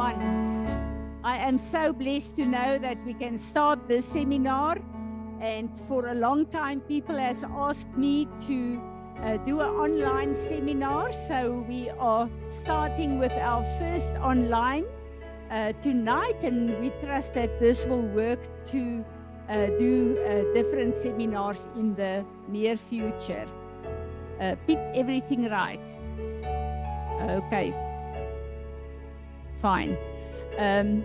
I am so blessed to know that we can start this seminar. And for a long time, people has asked me to uh, do an online seminar. So we are starting with our first online uh, tonight, and we trust that this will work to uh, do uh, different seminars in the near future. Uh, pick everything right. Okay. Fine. Um,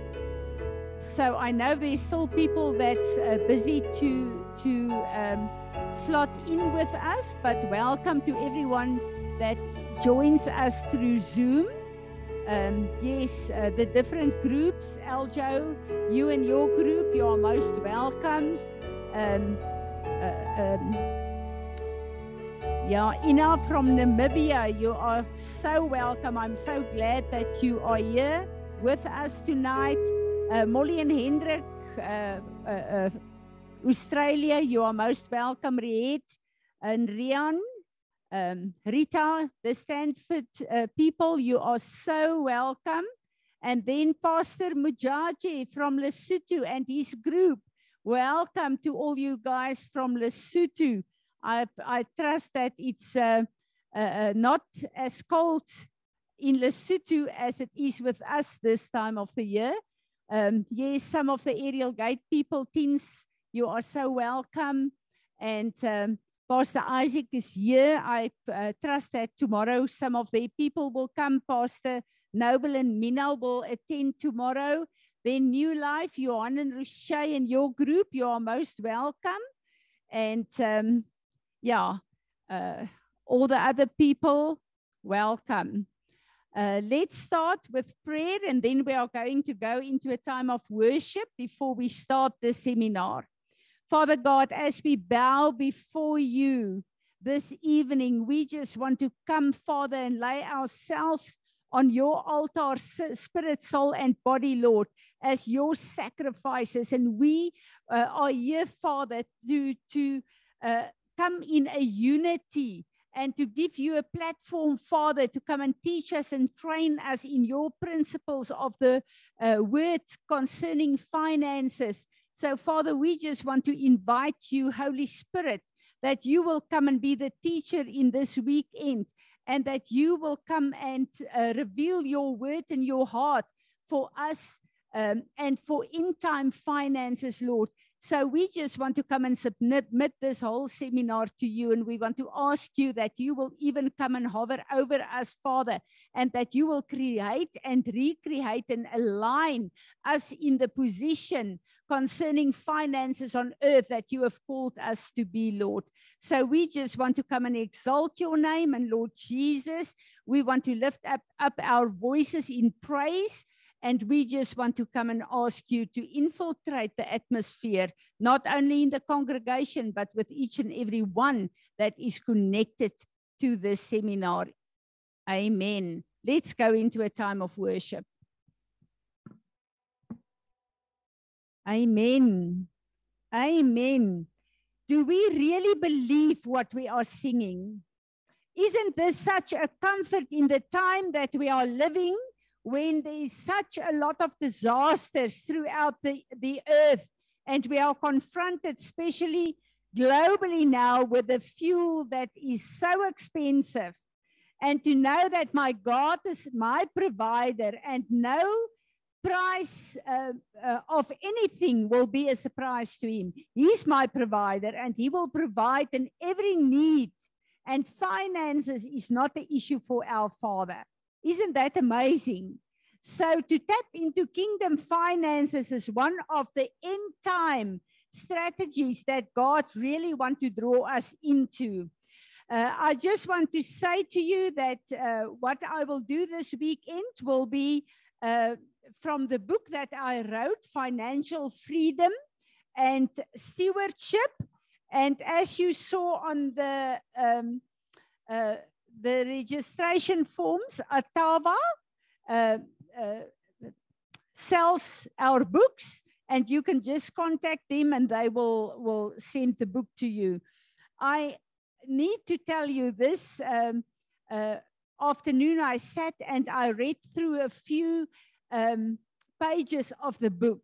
so I know there's still people that's uh, busy to to um, slot in with us, but welcome to everyone that joins us through Zoom. Um, yes, uh, the different groups, Eljo, you and your group, you are most welcome. Um, uh, um, yeah, Ina from Namibia, you are so welcome. I'm so glad that you are here with us tonight. Uh, Molly and Hendrik, uh, uh, uh Australia, you are most welcome. Riet and Rian, um, Rita, the Stanford uh, people, you are so welcome. And then Pastor Mujaji from Lesotho and his group, welcome to all you guys from Lesotho. I, I trust that it's uh, uh, uh, not as cold in Lesotho as it is with us this time of the year. Um, yes, some of the aerial gate people, teens, you are so welcome. And um, Pastor Isaac is here. I uh, trust that tomorrow some of the people will come. Pastor Noble and Mina will attend tomorrow. Then New Life, Johan and Richey and your group, you are most welcome. And um, yeah, uh, all the other people, welcome. Uh, let's start with prayer and then we are going to go into a time of worship before we start the seminar. Father God, as we bow before you this evening, we just want to come, Father, and lay ourselves on your altar, spirit, soul, and body, Lord, as your sacrifices. And we uh, are here, Father, to, to uh, come in a unity and to give you a platform, Father, to come and teach us and train us in your principles of the uh, word concerning finances. So, Father, we just want to invite you, Holy Spirit, that you will come and be the teacher in this weekend and that you will come and uh, reveal your word and your heart for us um, and for in time finances, Lord. So we just want to come and submit this whole seminar to you. And we want to ask you that you will even come and hover over us, Father, and that you will create and recreate and align us in the position concerning finances on earth that you have called us to be, Lord. So we just want to come and exalt your name. And Lord Jesus, we want to lift up, up our voices in praise and we just want to come and ask you to infiltrate the atmosphere, not only in the congregation, but with each and every one that is connected to this seminar. Amen. Let's go into a time of worship. Amen. Amen. Do we really believe what we are singing? Isn't this such a comfort in the time that we are living? When there is such a lot of disasters throughout the, the earth, and we are confronted, especially globally now, with the fuel that is so expensive. And to know that my God is my provider and no price uh, uh, of anything will be a surprise to him. He's my provider and he will provide in every need. And finances is not the issue for our Father. Isn't that amazing? So to tap into kingdom finances is one of the end time strategies that God really want to draw us into. Uh, I just want to say to you that uh, what I will do this weekend will be uh, from the book that I wrote, Financial Freedom and Stewardship. And as you saw on the um, uh, the registration forms, Atava uh, uh, sells our books and you can just contact them and they will, will send the book to you. I need to tell you this um, uh, afternoon I sat and I read through a few um, pages of the book.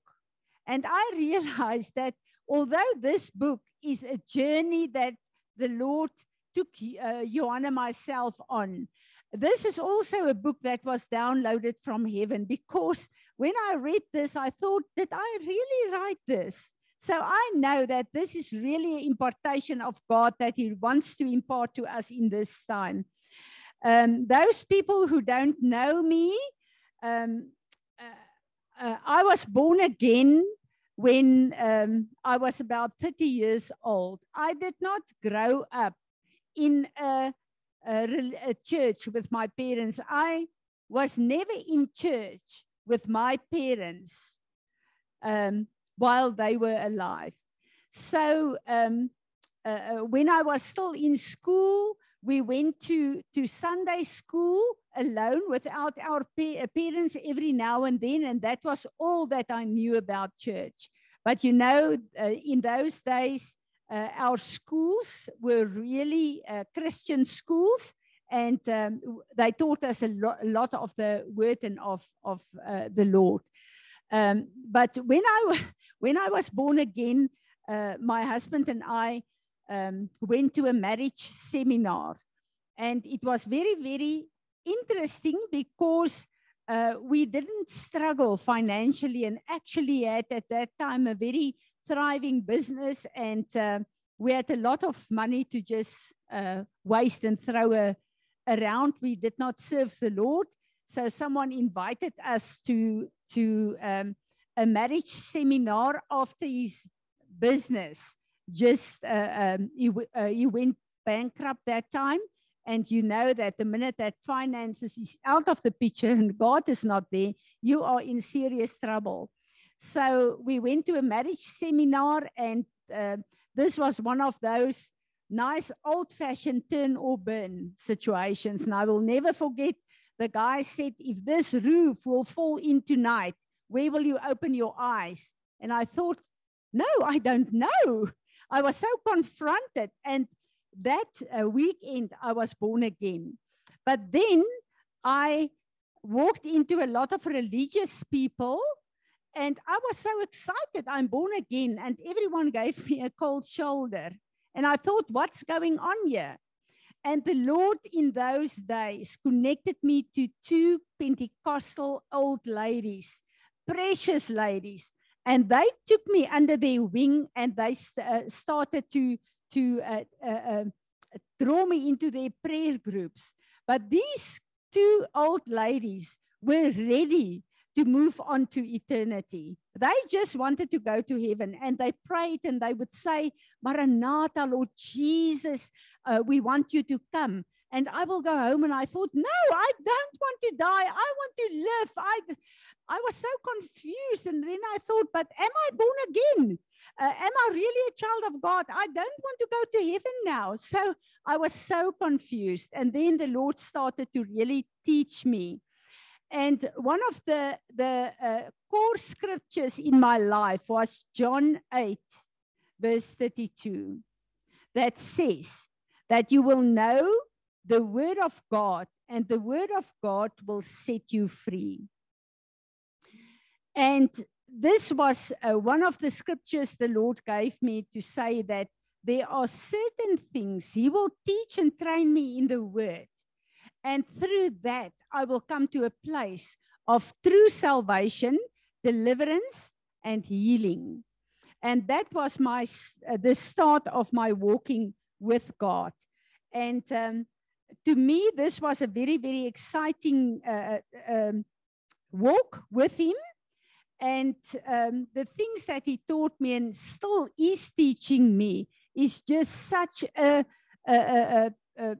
And I realized that although this book is a journey that the Lord took uh, Johanna myself on, this is also a book that was downloaded from heaven because when I read this, I thought, did I really write this? So I know that this is really an impartation of God that He wants to impart to us in this time. Um, those people who don't know me, um, uh, uh, I was born again when um, I was about 30 years old. I did not grow up in a, a, a church with my parents. I was never in church with my parents um, while they were alive. So um, uh, uh when I was still in school, we went to, to Sunday school alone without our pa- parents every now and then, and that was all that I knew about church. But you know, uh, in those days, uh, our schools were really uh, Christian schools, and um, they taught us a, lo- a, lot of the word and of, of uh, the Lord. Um, but when I, when I was born again, uh, my husband and I um, went to a marriage seminar. And it was very, very interesting because uh, we didn't struggle financially and actually had at that time a very thriving business. And uh, we had a lot of money to just uh, waste and throw a, around. We did not serve the Lord. So someone invited us to, to um, a marriage seminar after his business just uh, um, you, uh, you went bankrupt that time and you know that the minute that finances is out of the picture and God is not there, you are in serious trouble. So we went to a marriage seminar, and uh, this was one of those nice old fashioned turn or burn situations. And I will never forget the guy said, If this roof will fall in tonight, where will you open your eyes? And I thought, No, I don't know. I was so confronted. And that uh, weekend, I was born again. But then I walked into a lot of religious people and I was so excited. I'm born again. And everyone gave me a cold shoulder. And I thought, what's going on here? And the Lord in those days connected me to two Pentecostal old ladies, precious ladies and they took me under their wing and they uh, started to to uh, uh, um, draw me into their prayer groups but these two old ladies were ready to move on to eternity. They just wanted to go to heaven and they prayed and they would say, Maranatha, Lord Jesus, uh, we want you to come. And I will go home and I thought, no, I don't want to die. I want to live. I, I was so confused. And then I thought, but am I born again? Uh, am I really a child of God? I don't want to go to heaven now. So I was so confused. And then the Lord started to really teach me. And one of the, the uh, core scriptures in my life was John 8, verse 32, that says that you will know the word of God, and the word of God will set you free. And this was uh, one of the scriptures the Lord gave me to say that there are certain things He will teach and train me in the Word. And through that, I will come to a place of true salvation, deliverance, and healing. And that was my uh, the start of my walking with God. And um, to me, this was a very, very exciting uh, uh um, walk with Him and um, the things that he taught me and still is teaching me is just such a, a, a, a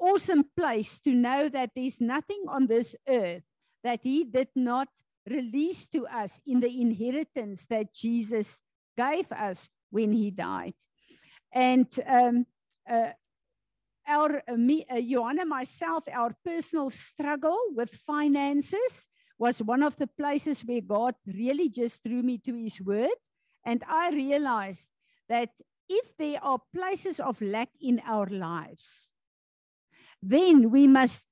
awesome place to know that there's nothing on this earth that he did not release to us in the inheritance that Jesus gave us when he died. And um, uh, our, uh, me, uh, Johanna, myself, our personal struggle with finances was one of the places where God really just drew me to his word. And I realized that if there are places of lack in our lives, then we must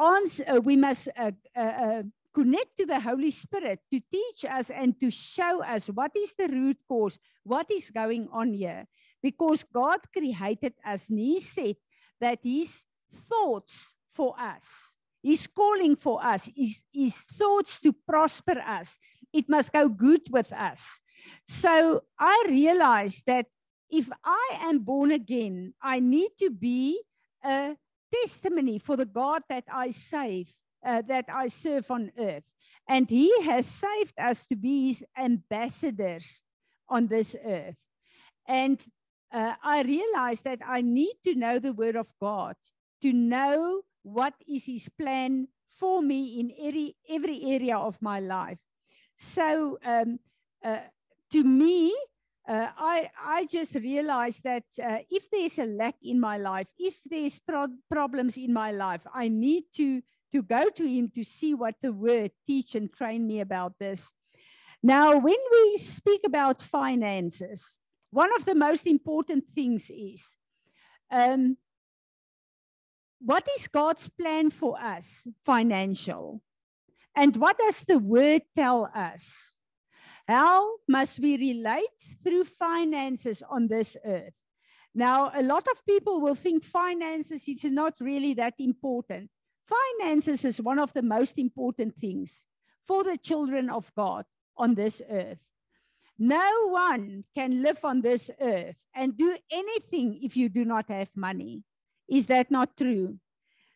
answer, uh, we must uh, uh, uh, connect to the Holy Spirit to teach us and to show us what is the root cause, what is going on here. Because God created us and He said that His thoughts for us, His calling for us, His, his thoughts to prosper us, it must go good with us. So I realized that if I am born again, I need to be a testimony for the God that I save, uh, that I serve on earth. And He has saved us to be His ambassadors on this earth. And uh, I realized that I need to know the Word of God to know what is His plan for me in every, every area of my life. So, um, uh, to me, uh, I, I just realized that uh, if there's a lack in my life, if there's pro problems in my life, I need to, to go to him to see what the word teach and train me about this. Now, when we speak about finances, one of the most important things is um, what is God's plan for us financial? And what does the word tell us? How must we relate through finances on this earth? Now, a lot of people will think finances is not really that important. Finances is one of the most important things for the children of God on this earth. No one can live on this earth and do anything if you do not have money. Is that not true?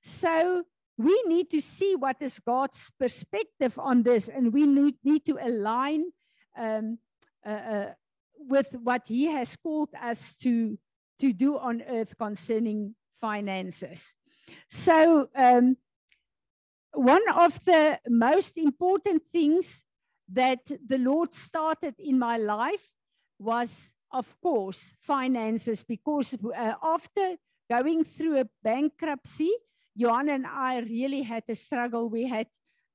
So we need to see what is God's perspective on this, and we need, need to align um, uh, uh, with what he has called us to, to do on earth concerning finances. So, um, one of the most important things that the Lord started in my life was, of course, finances, because uh, after going through a bankruptcy, Johan and I really had a struggle. We had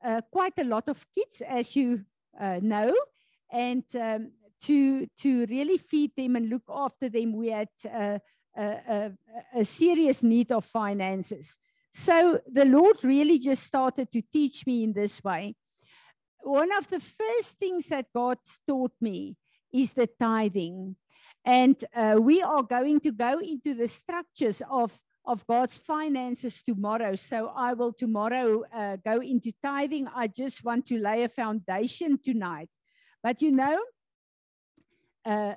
uh, quite a lot of kids, as you uh, know, and um, to to really feed them and look after them, we had uh, a, a, a serious need of finances. So the Lord really just started to teach me in this way. One of the first things that God taught me is the tithing. And uh, we are going to go into the structures of, of God's finances tomorrow. So I will tomorrow uh, go into tithing. I just want to lay a foundation tonight but you know, uh,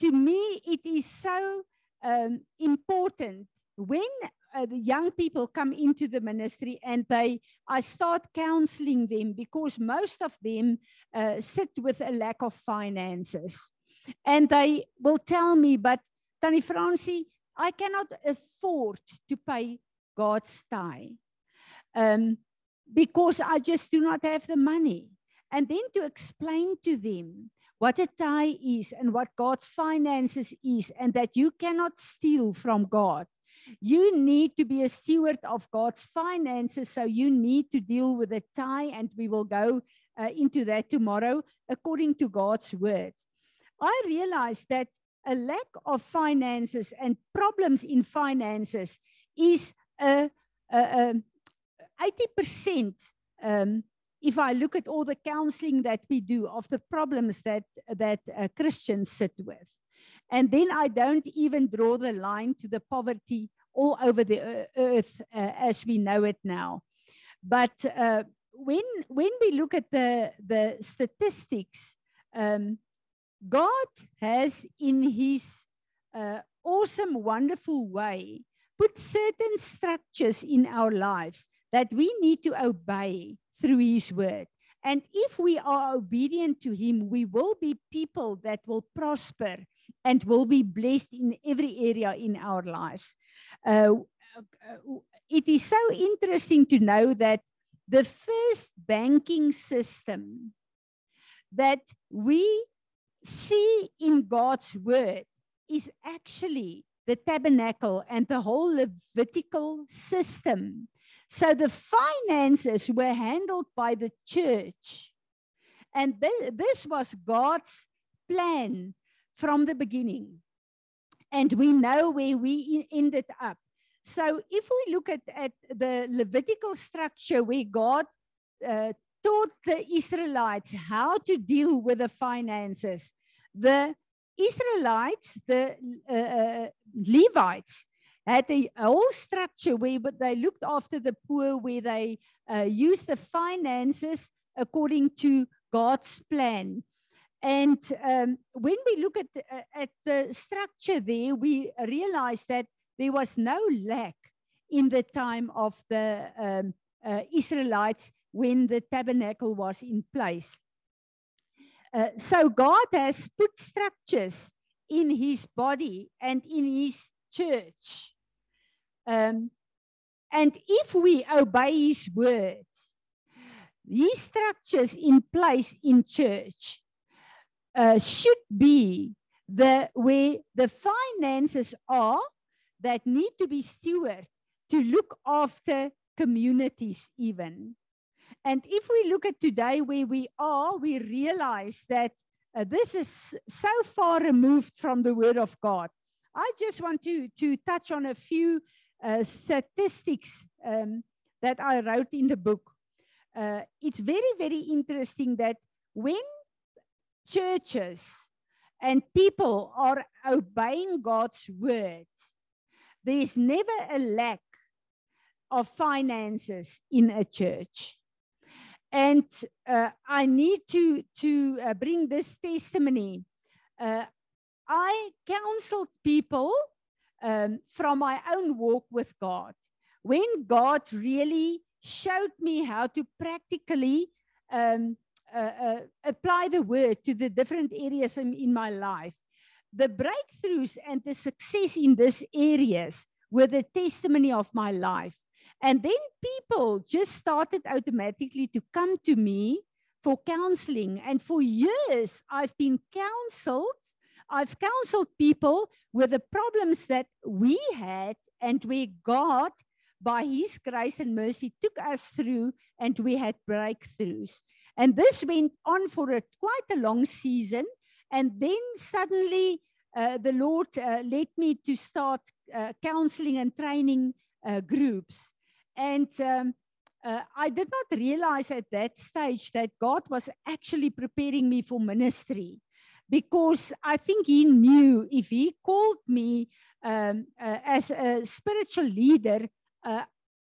to me, it is so um, important when uh, the young people come into the ministry and they, I start counseling them because most of them uh, sit with a lack of finances. And they will tell me, but Tannie Francie, I cannot afford to pay God's tithe um, because I just do not have the money and then to explain to them what a tithe is and what God's finances is, and that you cannot steal from God. You need to be a steward of God's finances, so you need to deal with a tithe, and we will go uh, into that tomorrow according to God's word. I realized that a lack of finances and problems in finances is a, a, a 80% um, if I look at all the counseling that we do of the problems that, that uh, Christians sit with, and then I don't even draw the line to the poverty all over the earth uh, as we know it now. But uh, when, when we look at the, the statistics, um, God has in his uh, awesome, wonderful way put certain structures in our lives that we need to obey through his word. And if we are obedient to him, we will be people that will prosper and will be blessed in every area in our lives. Uh, it is so interesting to know that the first banking system that we see in God's word is actually the tabernacle and the whole Levitical system so the finances were handled by the church. And th- this was God's plan from the beginning. And we know where we ended up. So if we look at, at the Levitical structure where God uh, taught the Israelites how to deal with the finances. The Israelites, the uh, uh, Levites, had a, whole structure where they looked after the poor, where they uh, used the finances according to God's plan. And um, when we look at the, uh, at the structure there, we realize that there was no lack in the time of the um, uh, Israelites when the tabernacle was in place. Uh, so God has put structures in his body and in his church. Um, and if we obey his word, these structures in place in church uh, should be the where the finances are that need to be stewarded to look after communities even. And if we look at today where we are, we realize that uh, this is so far removed from the Word of God. I just want to, to touch on a few uh, statistics um, that I wrote in the book. Uh, it's very, very interesting that when churches and people are obeying God's word, there's never a lack of finances in a church. And uh, I need to, to uh, bring this testimony. Uh, I counseled people um, from my own walk with God. When God really showed me how to practically um, uh, uh, apply the word to the different areas in, in my life, the breakthroughs and the success in these areas were the testimony of my life. And then people just started automatically to come to me for counseling. And for years, I've been counseled. I've counseled people with the problems that we had and where God, by His grace and mercy, took us through and we had breakthroughs. And this went on for a, quite a long season. And then suddenly, uh, the Lord uh, led me to start uh, counseling and training uh, groups. And um, uh, I did not realize at that stage that God was actually preparing me for ministry because I think He knew if He called me um, uh, as a spiritual leader, uh,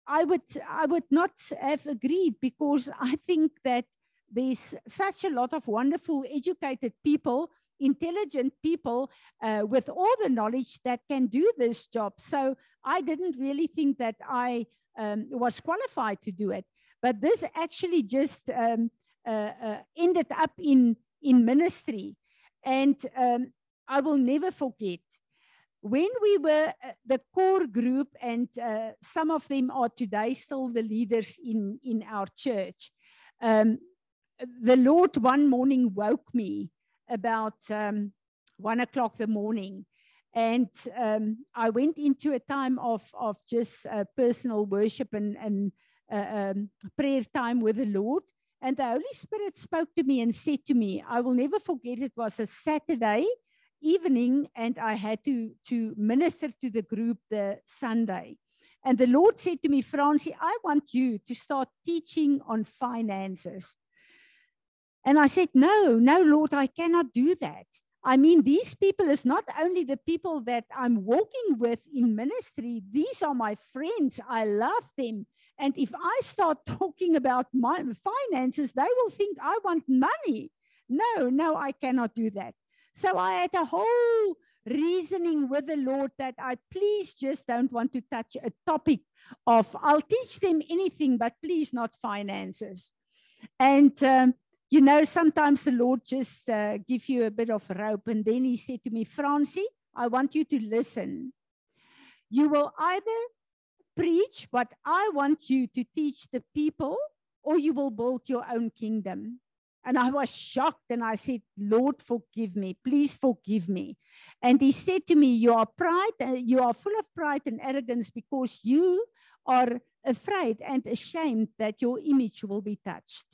I would I would not have agreed because I think that there's such a lot of wonderful, educated people, intelligent people uh, with all the knowledge that can do this job. So I didn't really think that I um, was qualified to do it. But this actually just um, uh, uh, ended up in, in ministry. And um, I will never forget when we were uh, the core group, and uh, some of them are today still the leaders in, in our church. Um, the Lord one morning woke me about um, one o'clock the morning and um, I went into a time of, of just uh, personal worship and, and uh, um, prayer time with the Lord. And the Holy Spirit spoke to me and said to me, I will never forget it was a Saturday evening, and I had to, to minister to the group the Sunday. And the Lord said to me, Francie, I want you to start teaching on finances. And I said, No, no, Lord, I cannot do that. I mean, these people is not only the people that I'm walking with in ministry, these are my friends. I love them. And if I start talking about my finances, they will think I want money. No, no, I cannot do that. So I had a whole reasoning with the Lord that I please just don't want to touch a topic of I'll teach them anything, but please not finances. And um, you know, sometimes the Lord just uh, give you a bit of rope. And then he said to me, Francie, I want you to listen. You will either preach what I want you to teach the people, or you will build your own kingdom. And I was shocked and I said, Lord, forgive me. Please forgive me. And he said to me, You are pride, uh, you are full of pride and arrogance because you are afraid and ashamed that your image will be touched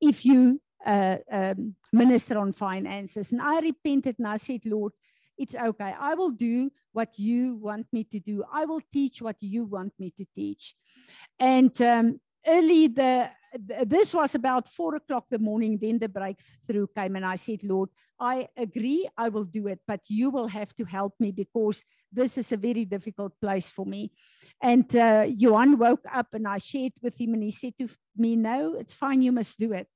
if you uh, um, minister on finances. And I repented and I said, Lord, it's okay. I will do what you want me to do. I will teach what you want me to teach. And um, early the th- this was about four o'clock the morning. Then the breakthrough came, and I said, Lord, I agree, I will do it, but you will have to help me because this is a very difficult place for me. And uh, Johan woke up, and I shared with him, and he said to me, No, it's fine, you must do it.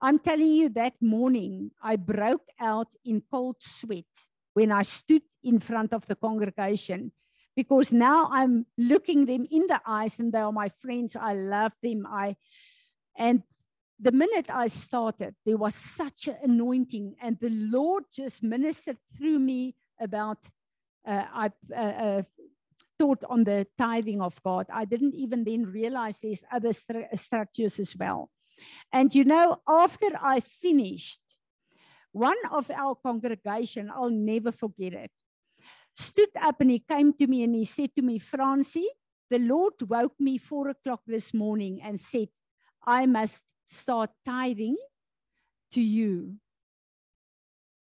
I'm telling you, that morning I broke out in cold sweat when I stood in front of the congregation because now I'm looking them in the eyes and they are my friends. I love them. I and the minute I started, there was such an anointing, and the Lord just ministered through me about. Uh, I uh, uh, taught on the tithing of God. I didn't even then realize there's other stru- structures as well. And you know, after I finished, one of our congregation, I'll never forget it, stood up and he came to me and he said to me, Francie, the Lord woke me four o'clock this morning and said, I must start tithing to you.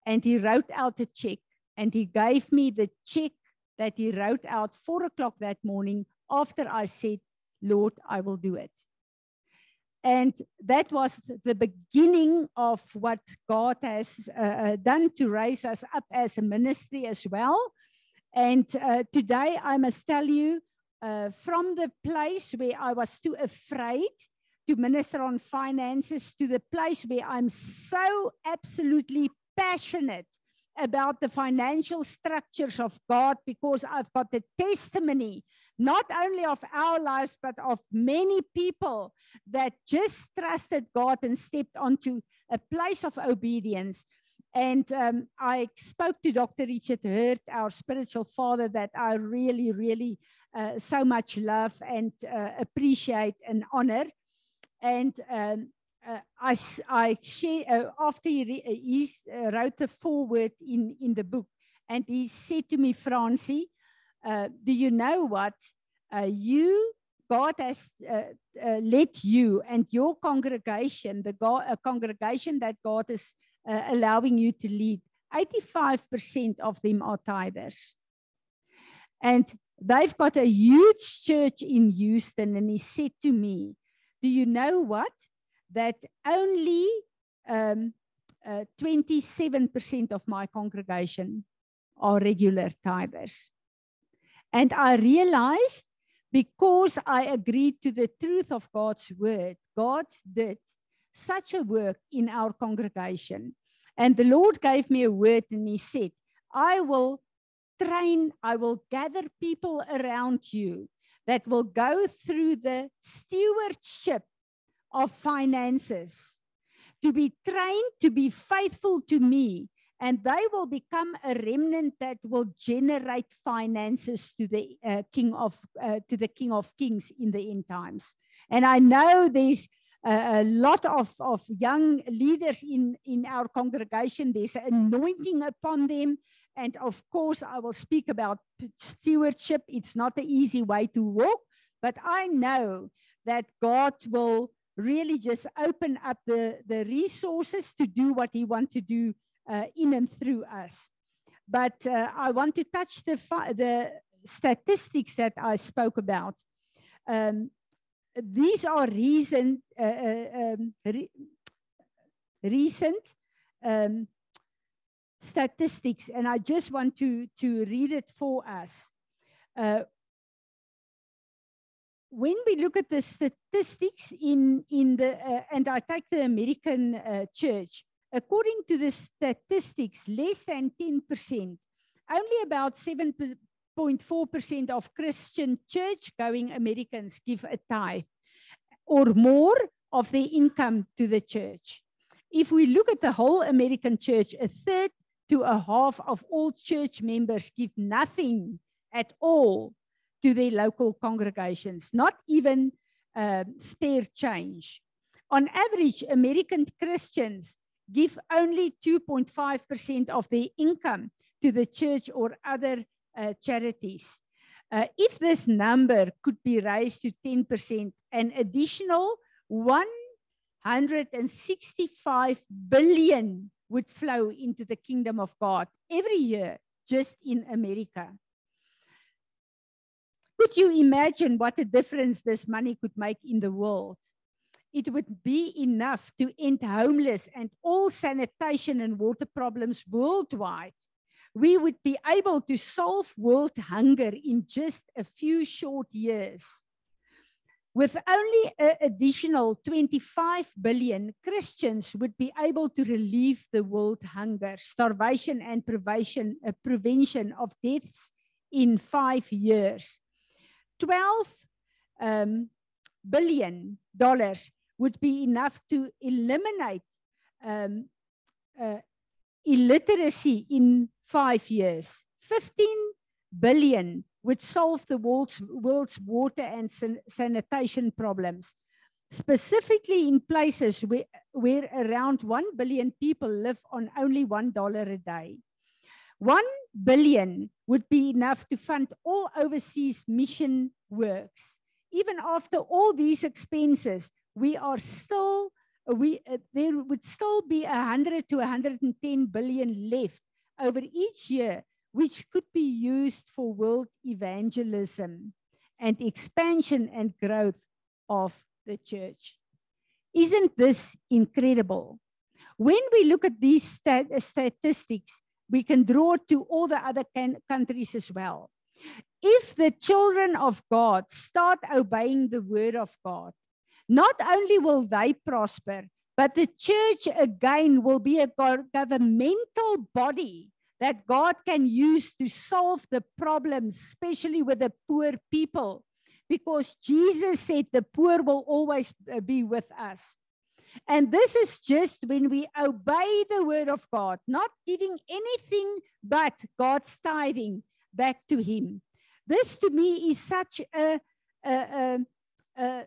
And he wrote out a check and he gave me the check that he wrote out four o'clock that morning after I said, Lord, I will do it. And that was the beginning of what God has uh, uh, done to raise us up as a ministry as well. And uh, today I must tell you, uh, from the place where I was too afraid to minister on finances to the place where I'm so absolutely passionate about the financial structures of God because I've got the testimony, not only of our lives, but of many people that just trusted God and stepped onto a place of obedience. And um, I spoke to Dr. Richard Hurt, our spiritual father, that I really, really uh, so much love and uh, appreciate and honor. And um, uh, I, I share, uh, after he, re, he uh, wrote the foreword in, in the book, and he said to me, Francie, uh, do you know what? you, God has led you and your congregation, the God, congregation that God is allowing you to lead, 85% of them are tithers. And they've got a huge church in Houston. And he said to me, Do you know what? That only um, uh, 27% of my congregation are regular tithers. And I realized because I agreed to the truth of God's word, God did such a work in our congregation. And the Lord gave me a word and He said, I will train, I will gather people around you that will go through the stewardship of finances to be trained to be faithful to me and they will become a remnant that will generate finances to the uh, king of uh, to the king of kings in the end times. And i know there's a, lot of, of young leaders in in our congregation. There's an anointing upon them. And of course i will speak about stewardship. It's not the easy way to walk but i know that god will really just open up the the resources to do what he wants to do uh, in and through us. But uh, I want to touch the, the statistics that I spoke about. Um, these are recent, uh, uh, um, re recent um, statistics, and I just want to, to read it for us. Uh, when we look at the statistics in, in the, uh, and I take the American uh, church, According to the statistics, less than 10%, only about 7.4% of Christian church going Americans give a tithe or more of their income to the church. If we look at the whole American church, a third to a half of all church members give nothing at all to their local congregations, not even uh, spare change. On average, American Christians give only 2.5% of their income to the church or other uh, charities. Uh, if this number could be raised to 10%, an additional 165 billion would flow into the kingdom of God every year just in America. Could you imagine what a difference this money could make in the world? It would be enough to end homeless and all sanitation and water problems worldwide. We would be able to solve world hunger in just a few short years. With only an additional 25 billion, Christians would be able to relieve the world hunger, starvation, and prevention, uh, prevention of deaths in five years. 12 um, billion dollars would be enough to eliminate um, uh, illiteracy in five years. 15 billion would solve the world's, world's water and san sanitation problems, specifically in places where, where around 1 billion people live on only $1 a day. 1 billion would be enough to fund all overseas mission works. Even after all these expenses, we are still we uh, there would still be 100 to 110 billion left over each year which could be used for world evangelism and expansion and growth of the church. Isn't this incredible? When we look at these stat statistics we can draw to all the other countries as well. If the children of god start obeying the word of god not only will they prosper, but the church again will be a governmental body that God can use to solve the problems, especially with the poor people, because Jesus said the poor will always uh, be with us. And this is just when we obey the word of God, not giving anything but God's tithing back to Him. This to me is such a, a, a, a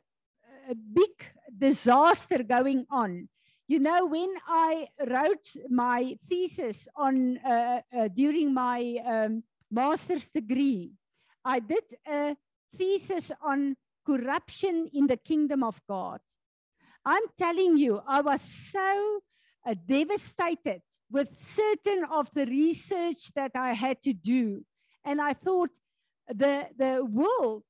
a big disaster going on. You know, when I wrote my thesis on uh, uh, during my um, master's degree, I did a thesis on corruption in the kingdom of God. I'm telling you, I was so uh, devastated with certain of the research that I had to do. And I thought the, the world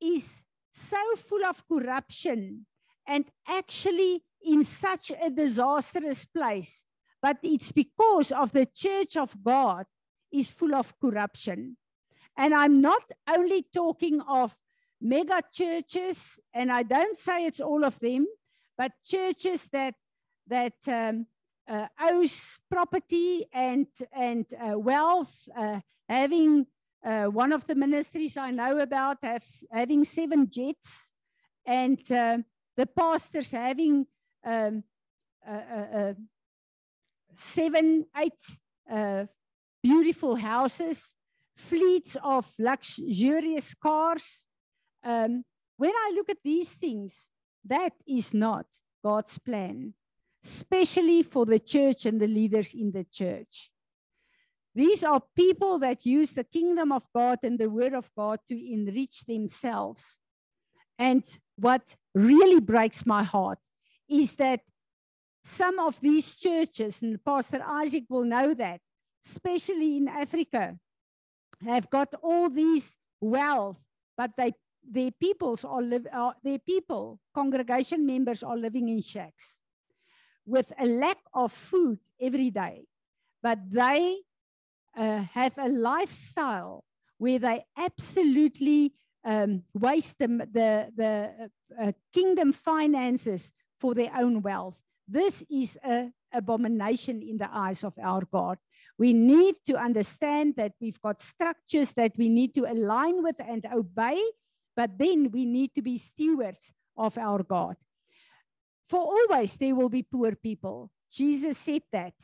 is so full of corruption and actually in such a disastrous place. But it's because of the church of God is full of corruption. And I'm not only talking of mega churches, and I don't say it's all of them, but churches that that um, uh, owes property and and uh, wealth, uh, having uh, one of the ministries I know about has having seven jets, and uh, the pastors having um, uh, seven, eight uh, beautiful houses, fleets of luxurious cars. Um, when I look at these things, that is not God's plan, especially for the church and the leaders in the church. These are people that use the kingdom of God and the word of God to enrich themselves. And what really breaks my heart is that some of these churches, and Pastor Isaac will know that, especially in Africa, have got all these wealth, but they their peoples are, are their people, congregation members are living in shacks with a lack of food every day. But they uh, have a lifestyle where they absolutely um, waste the, the, the uh, kingdom finances for their own wealth. This is an abomination in the eyes of our God. We need to understand that we've got structures that we need to align with and obey, but then we need to be stewards of our God. For always there will be poor people. Jesus said that.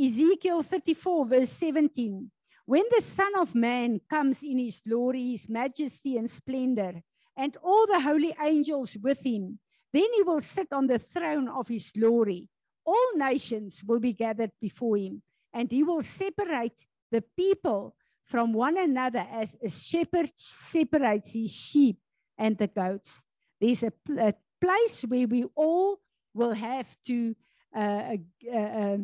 Ezekiel 34, verse 17. When the Son of Man comes in his glory, his majesty, and splendor, and all the holy angels with him, then he will sit on the throne of his glory. All nations will be gathered before him, and he will separate the people from one another as a shepherd separates his sheep and the goats. There's a, a place where we all will have to uh, uh, uh,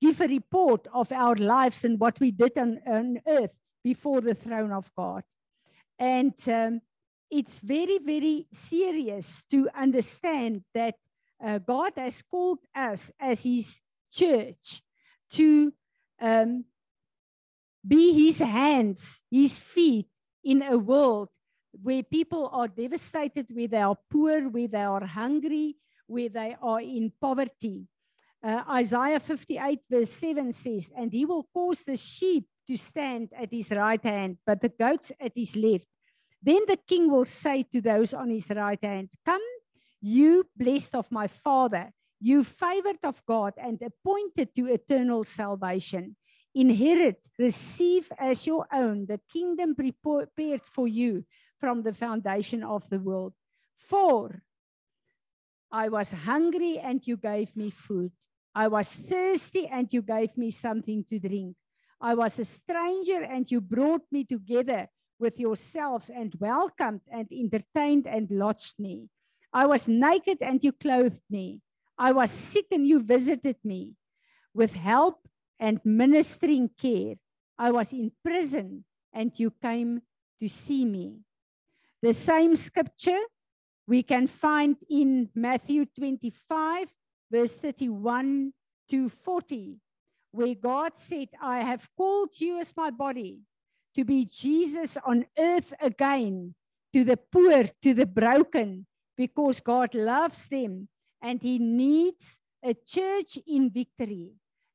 give a report of our lives and what we did on, on earth before the throne of God. And um, it's very, very serious to understand that uh, God has called us as His church to um, be His hands, His feet in a world where people are devastated, where they are poor, where they are hungry, where they are in poverty. Uh, Isaiah 58, verse 7 says, And he will cause the sheep to stand at his right hand, but the goats at his left. Then the king will say to those on his right hand, Come, you blessed of my father, you favored of God and appointed to eternal salvation. Inherit, receive as your own the kingdom prepared for you from the foundation of the world. For I was hungry and you gave me food. I was thirsty and you gave me something to drink. I was a stranger and you brought me together with yourselves and welcomed and entertained and lodged me. I was naked and you clothed me. I was sick and you visited me with help and ministering care. I was in prison and you came to see me. The same scripture we can find in Matthew 25, verse 31 to 40, where God said, I have called you as my body to be Jesus on earth again, to the poor, to the broken, because God loves them and He needs a church in victory,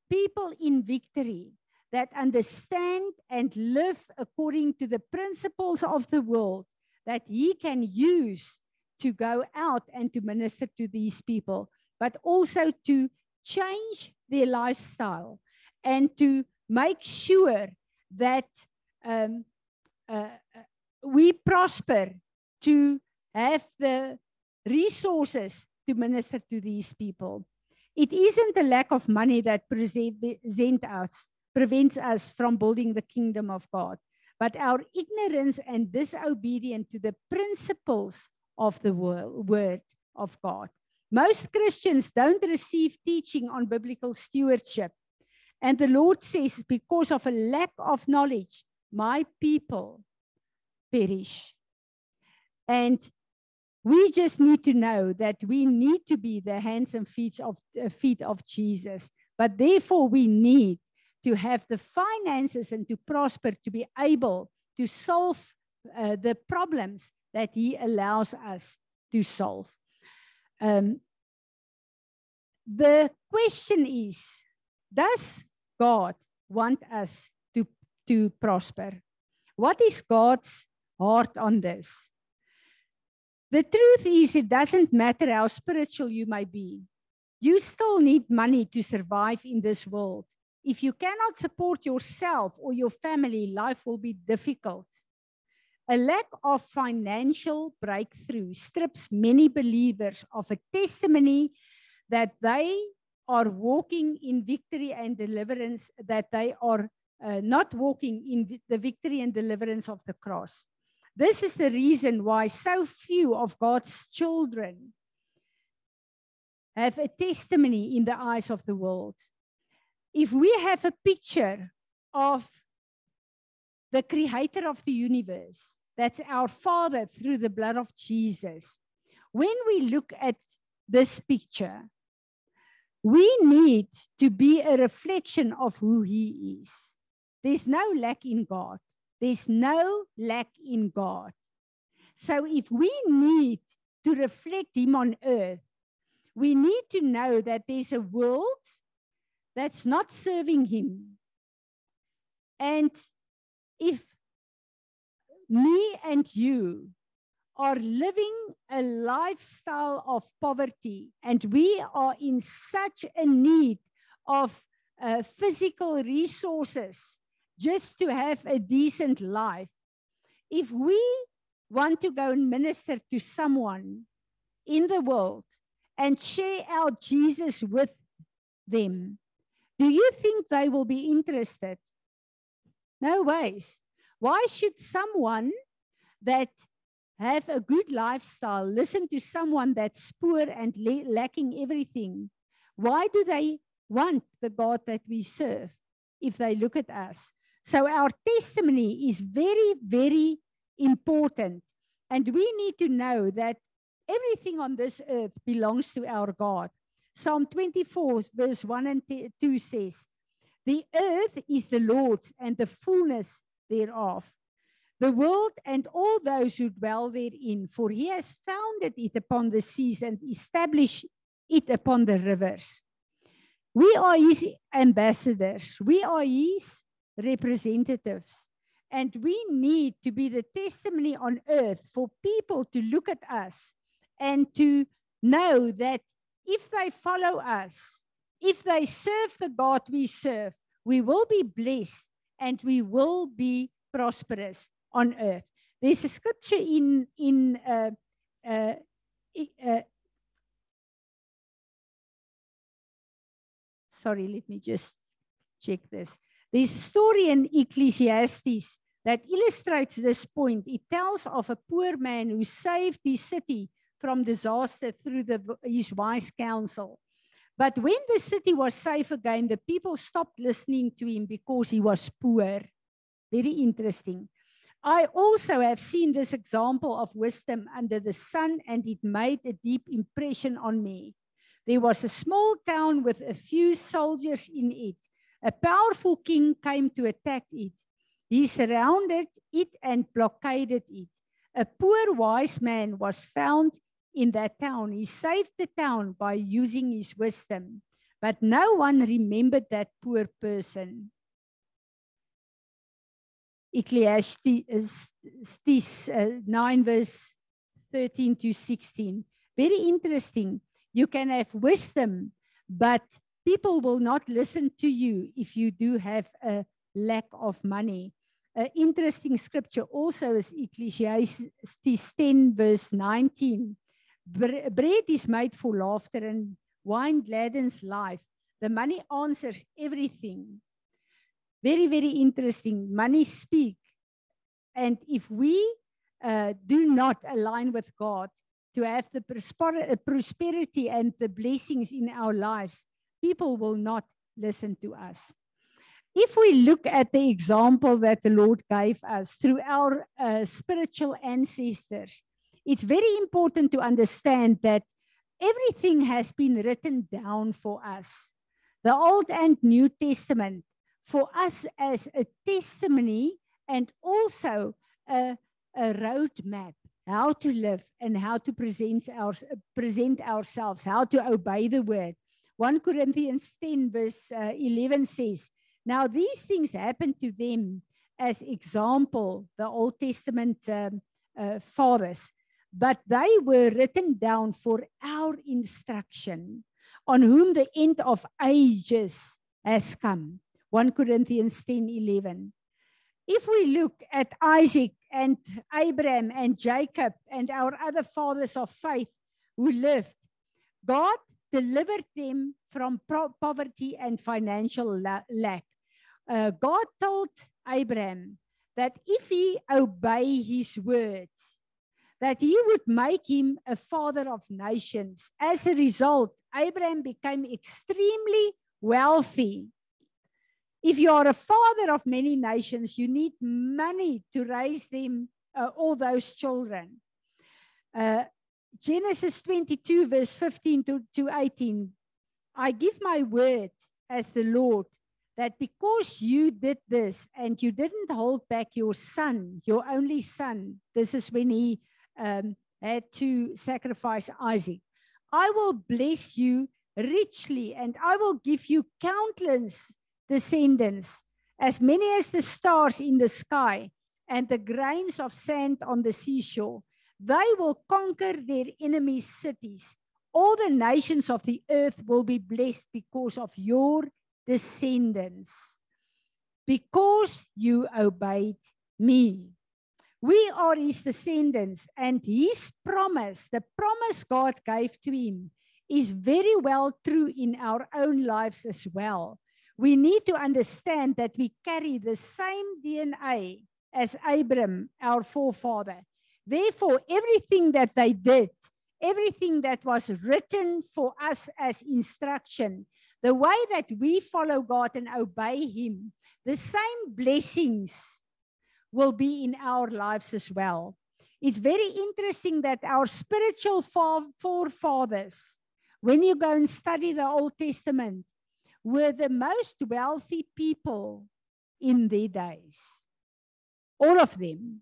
people in victory that understand and live according to the principles of the world that He can use to go out and to minister to these people, but also to change their lifestyle and to make sure that um, uh, uh, we prosper to have the resources to minister to these people. It isn't the lack of money that present us, prevents us from building the kingdom of God, but our ignorance and disobedience to the principles of the word of God. Most Christians don't receive teaching on biblical stewardship. And the Lord says, because of a lack of knowledge, my people perish. And we just need to know that we need to be the hands and feet of, uh, feet of Jesus. But therefore, we need to have the finances and to prosper to be able to solve uh, the problems that He allows us to solve. Um, the question is Does God want us to, to prosper? What is God's heart on this? The truth is, it doesn't matter how spiritual you may be, you still need money to survive in this world. If you cannot support yourself or your family, life will be difficult. A lack of financial breakthrough strips many believers of a testimony that they are walking in victory and deliverance, that they are uh, not walking in the victory and deliverance of the cross. This is the reason why so few of God's children have a testimony in the eyes of the world. If we have a picture of the creator of the universe. That's our Father through the blood of Jesus. When we look at this picture, we need to be a reflection of who He is. There's no lack in God. There's no lack in God. So if we need to reflect Him on earth, we need to know that there's a world that's not serving Him. And if me and you are living a lifestyle of poverty and we are in such a need of uh, physical resources just to have a decent life, if we want to go and minister to someone in the world and share our Jesus with them, do you think they will be interested? No ways. Why should someone that have a good lifestyle listen to someone that's poor and lacking everything? Why do they want the God that we serve if they look at us? So our testimony is very, very important. And we need to know that everything on this earth belongs to our God. Psalm 24, verse 1 and 2 says, The earth is the Lord's and the fullness thereof, the world and all those who dwell therein, for he has founded it upon the seas and established it upon the rivers. We are his ambassadors, we are his representatives. And we need to be the testimony on earth for people to look at us and to know that if they follow us, if they serve the God we serve, we will be blessed and we will be prosperous on earth. There's a scripture in in uh, uh, uh, sorry, let me just check this. There's a story in Ecclesiastes that illustrates this point. It tells of a poor man who saved his city from disaster through the, his wise counsel. But when the city was safe again, the people stopped listening to him because he was poor. Very interesting. I also have seen this example of wisdom under the sun, and it made a deep impression on me. There was a small town with a few soldiers in it. A powerful king came to attack it. He surrounded it and blockaded it. A poor wise man was found in that town. He saved the town by using his wisdom, but no one remembered that poor person. Ecclesiastes uh, 9, verse 13 to 16. Very interesting. You can have wisdom, but people will not listen to you if you do have a lack of money. An interesting scripture also is Ecclesiastes 10, verse 19. Bread is made for laughter and wine gladdens life. The money answers everything. Very, very interesting. Money speak. And if we uh, do not align with God to have the uh, prosperity and the blessings in our lives, people will not listen to us if we look at the example that the Lord gave us through our uh, spiritual ancestors, it's very important to understand that everything has been written down for us. The Old and New Testament for us as a testimony and also a, a roadmap how to live and how to present, our, present ourselves, how to obey the word. 1 Corinthians 10, verse uh, 11 says, now, these things happened to them as example, the Old Testament um, uh, fathers, but they were written down for our instruction on whom the end of ages has come. 1 Corinthians 10 11. If we look at Isaac and Abraham and Jacob and our other fathers of faith who lived, God delivered them from poverty and financial lack uh, God told Abraham that if he obey his word, that he would make him a father of nations. As a result, Abraham became extremely wealthy. If you are a father of many nations, you need money to raise them, uh, all those children. Uh, Genesis 22, verse 15 to, to 18. I give my word as the Lord that because you did this and you didn't hold back your son, your only son, this is when he um, had to sacrifice Isaac, I will bless you richly and I will give you countless descendants, as many as the stars in the sky and the grains of sand on the seashore. They will conquer their enemies' cities. All the nations of the earth will be blessed because of your descendants because you obeyed me. We are his descendants, and his promise, the promise God gave to him, is very well true in our own lives as well. We need to understand that we carry the same DNA as Abram, our forefather. Therefore, everything that they did, everything that was written for us as instruction, the way that we follow God and obey Him, the same blessings will be in our lives as well. It's very interesting that our spiritual forefathers, when you go and study the Old Testament, were the most wealthy people in their days. All of them.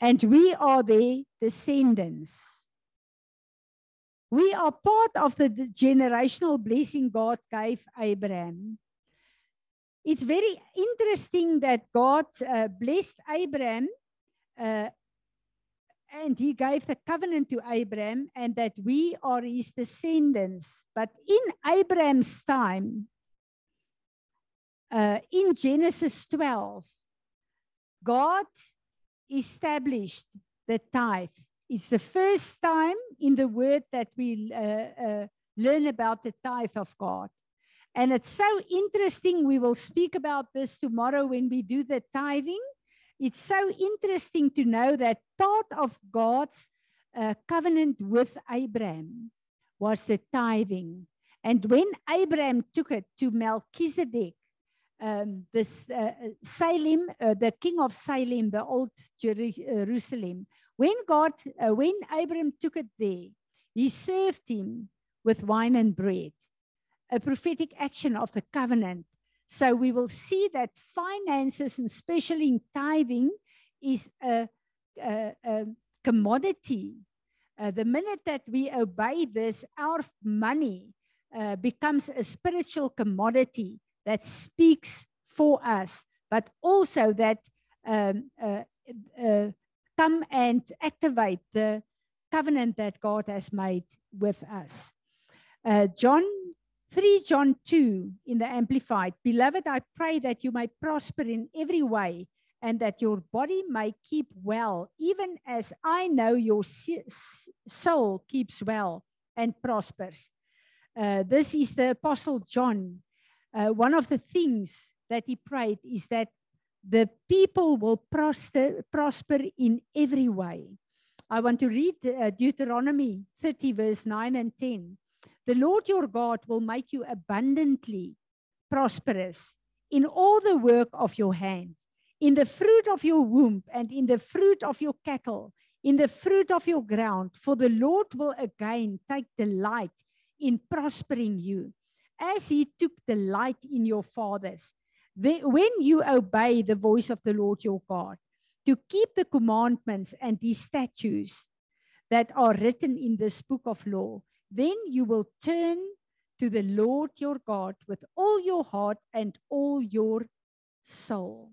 And we are their descendants. We are part of the generational blessing God gave Abraham. It's very interesting that God uh, blessed Abraham uh, and he gave the covenant to Abraham and that we are his descendants. But in Abraham's time, uh, in Genesis 12, God established the tithe. It's the first time in the word that we uh, uh, learn about the tithe of God. And it's so interesting. We will speak about this tomorrow when we do the tithing it's so interesting to know that part of God's uh, covenant with Abraham was the tithing. And when Abraham took it to Melchizedek, um, this uh, Salem, uh, the king of Salem, the old Jerusalem, when God, uh, when Abraham took it there, he served him with wine and bread, a prophetic action of the covenant so we will see that finances, and especially in tithing, is a, a, a commodity. Uh, the minute that we obey this, our money uh, becomes a spiritual commodity that speaks for us, but also that um, uh, uh come and activate the covenant that God has made with us. Uh, John 3 John 2 in the Amplified. Beloved, I pray that you may prosper in every way and that your body may keep well, even as I know your soul keeps well and prospers. Uh, this is the Apostle John. Uh, one of the things that he prayed is that the people will prosper, prosper in every way. I want to read uh, Deuteronomy 30, verse 9 and 10. The Lord your God will make you abundantly prosperous in all the work of your hand, in the fruit of your womb, and in the fruit of your cattle, in the fruit of your ground. For the Lord will again take delight in prospering you, as he took delight in your fathers. when you obey the voice of the Lord your God, to keep the commandments and his statutes that are written in this book of law, then you will turn to the Lord your God with all your heart and all your soul.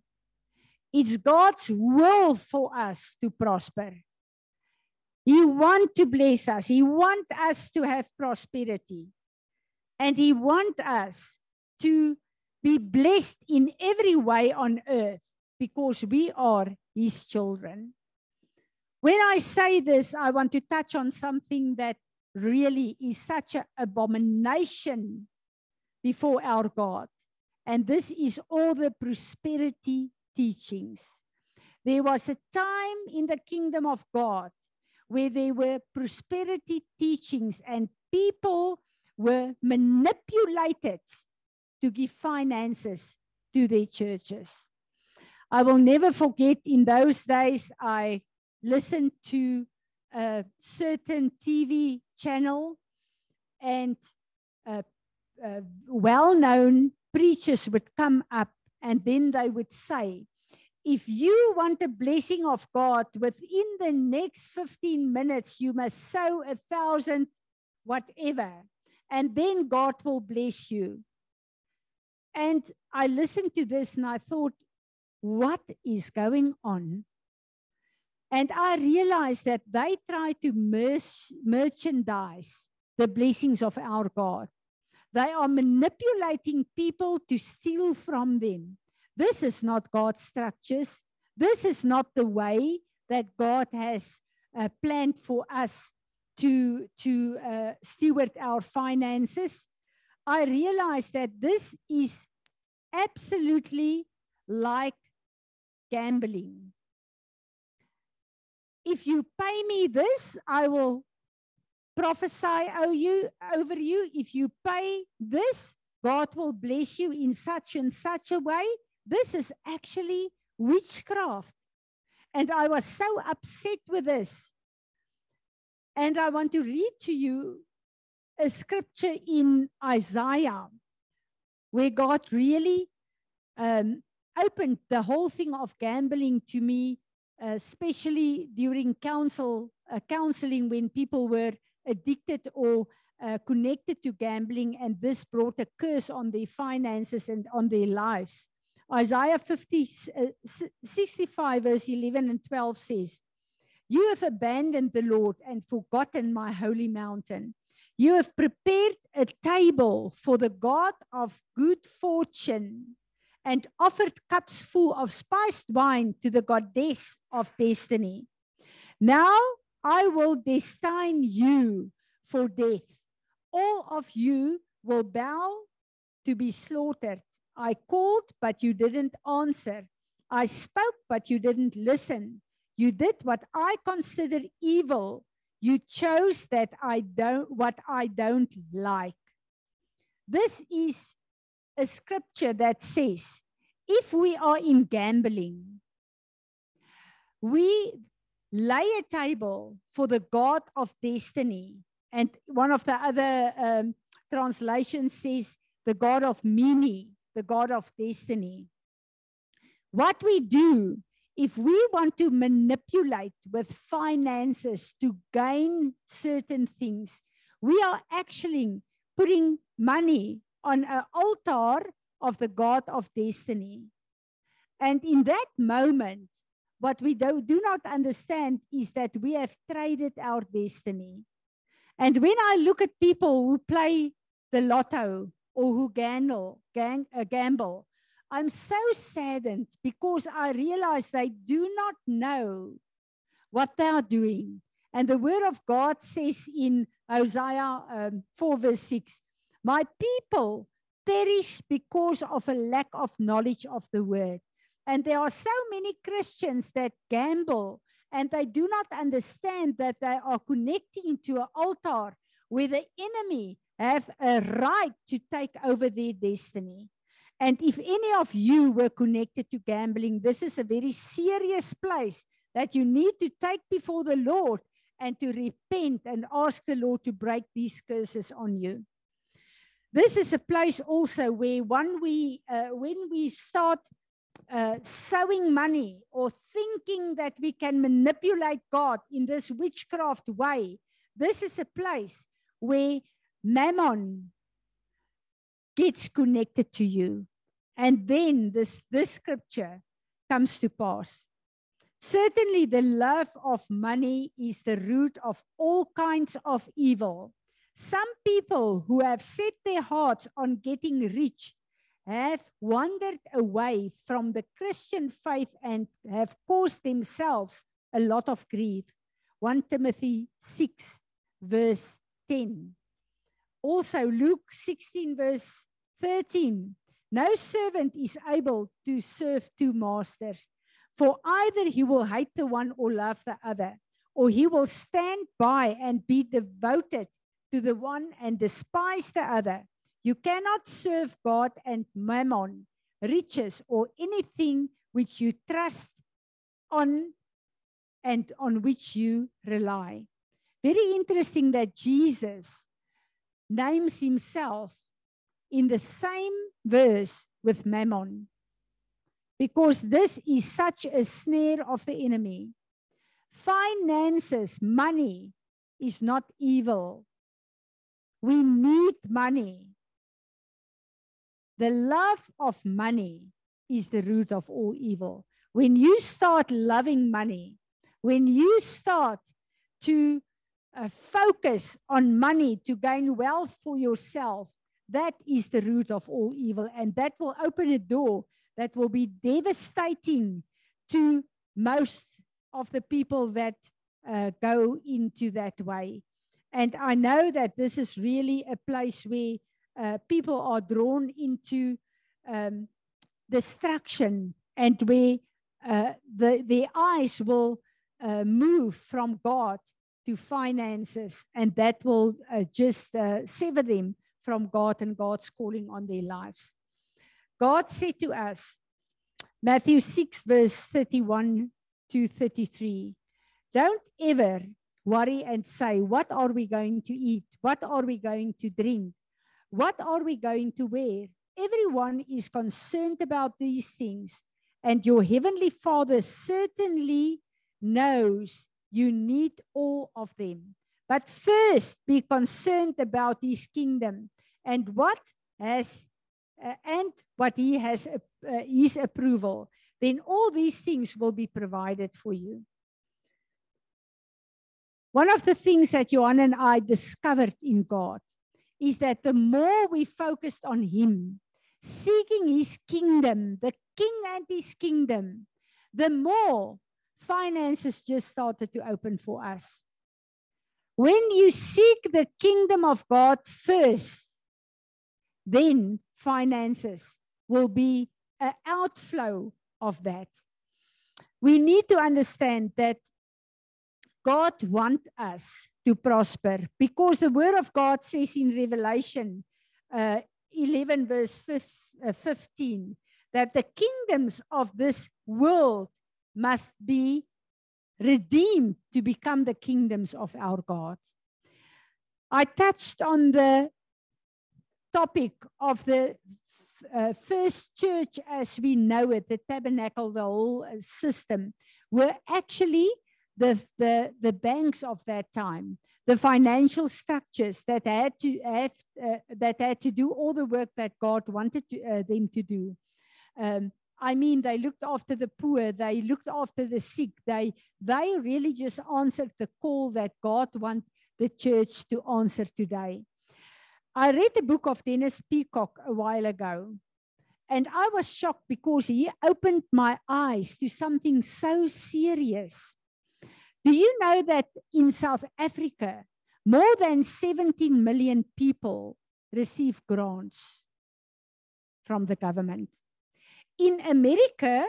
It's God's will for us to prosper. He wants to bless us. He wants us to have prosperity. And he wants us to be blessed in every way on earth because we are his children. When I say this, I want to touch on something that really is such an abomination before our God. And this is all the prosperity teachings. There was a time in the kingdom of God where there were prosperity teachings and people were manipulated to give finances to their churches. I will never forget in those days, I listened to a certain TV channel and uh, uh, well known preachers would come up and then they would say, if you want the blessing of God within the next 15 minutes, you must sow a thousand, whatever, and then God will bless you. And I listened to this and I thought, what is going on? And I realized that they try to mer- merchandise the blessings of our God. They are manipulating people to steal from them. This is not God's structures. This is not the way that God has uh, planned for us to, to uh, steward our finances. I realized that this is absolutely like gambling if you pay me this, I will prophesy over you. If you pay this, God will bless you in such and such a way. This is actually witchcraft. And I was so upset with this. And I want to read to you a scripture in Isaiah where God really um, opened the whole thing of gambling to me, especially during counsel, uh, counseling when people were addicted or uh, connected to gambling, and this brought a curse on their finances and on their lives. Isaiah 50, uh, 65, verse 11 and 12 says, You have abandoned the Lord and forgotten my holy mountain. You have prepared a table for the God of good fortune and offered cups full of spiced wine to the goddess of destiny. Now I will destine you for death. All of you will bow to be slaughtered. I called, but you didn't answer. I spoke, but you didn't listen. You did what I consider evil you chose that I don't, what I don't like. This is a scripture that says, if we are in gambling, we lay a table for the God of destiny. And one of the other um, translations says, the God of Mene, the God of destiny. What we do if we want to manipulate with finances to gain certain things, we are actually putting money on an altar of the God of destiny. And in that moment, what we do, do not understand is that we have traded our destiny. And when I look at people who play the lotto or who gamble, gang, uh, gamble I'm so saddened because I realize they do not know what they are doing. And the word of God says in Hosea um, 4, verse 6 My people perish because of a lack of knowledge of the word. And there are so many Christians that gamble and they do not understand that they are connecting to an altar where the enemy have a right to take over their destiny. And if any of you were connected to gambling, this is a very serious place that you need to take before the Lord and to repent and ask the Lord to break these curses on you. This is a place also where when we, uh, when we start uh, sowing money or thinking that we can manipulate God in this witchcraft way, this is a place where mammon gets connected to you. And then this, this scripture comes to pass. Certainly, the love of money is the root of all kinds of evil. Some people who have set their hearts on getting rich have wandered away from the Christian faith and have caused themselves a lot of grief. 1 Timothy 6, verse 10. Also, Luke 16, verse 13. No servant is able to serve two masters, for either he will hate the one or love the other, or he will stand by and be devoted to the one and despise the other. You cannot serve God and mammon, riches, or anything which you trust on and on which you rely. Very interesting that Jesus names himself in the same verse with mammon. Because this is such a snare of the enemy. Finances, money is not evil. We need money. The love of money is the root of all evil. When you start loving money, when you start to uh, focus on money to gain wealth for yourself, that is the root of all evil. And that will open a door that will be devastating to most of the people that uh, go into that way. And I know that this is really a place where uh, people are drawn into um, destruction and where uh, the, their eyes will uh, move from God to finances, and that will uh, just uh, sever them from God and God's calling on their lives. God said to us, Matthew 6, verse 31 to 33. Don't ever worry and say, What are we going to eat? What are we going to drink? What are we going to wear? Everyone is concerned about these things, and your heavenly Father certainly knows you need all of them. But first, be concerned about his kingdom and what has uh, and what he has uh, his approval. Then all these things will be provided for you. One of the things that Johan and I discovered in God is that the more we focused on him, seeking his kingdom, the king and his kingdom, the more finances just started to open for us. When you seek the kingdom of God first, then finances will be an outflow of that. We need to understand that God wants us to prosper because the word of God says in Revelation uh, 11, verse 15, uh, that the kingdoms of this world must be redeemed to become the kingdoms of our God. I touched on the topic of the uh, first church as we know it, the tabernacle, the whole uh, system, were actually the, the, the banks of that time, the financial structures that had to have, uh, that had to do all the work that God wanted to, uh, them to do. Um, I mean, they looked after the poor, they looked after the sick, they, they really just answered the call that God wants the church to answer today. I read the book of Dennis Peacocke a while ago, and I was shocked because he opened my eyes to something so serious. Do you know that in South Africa, more than 17 million people receive grants from the government? In America,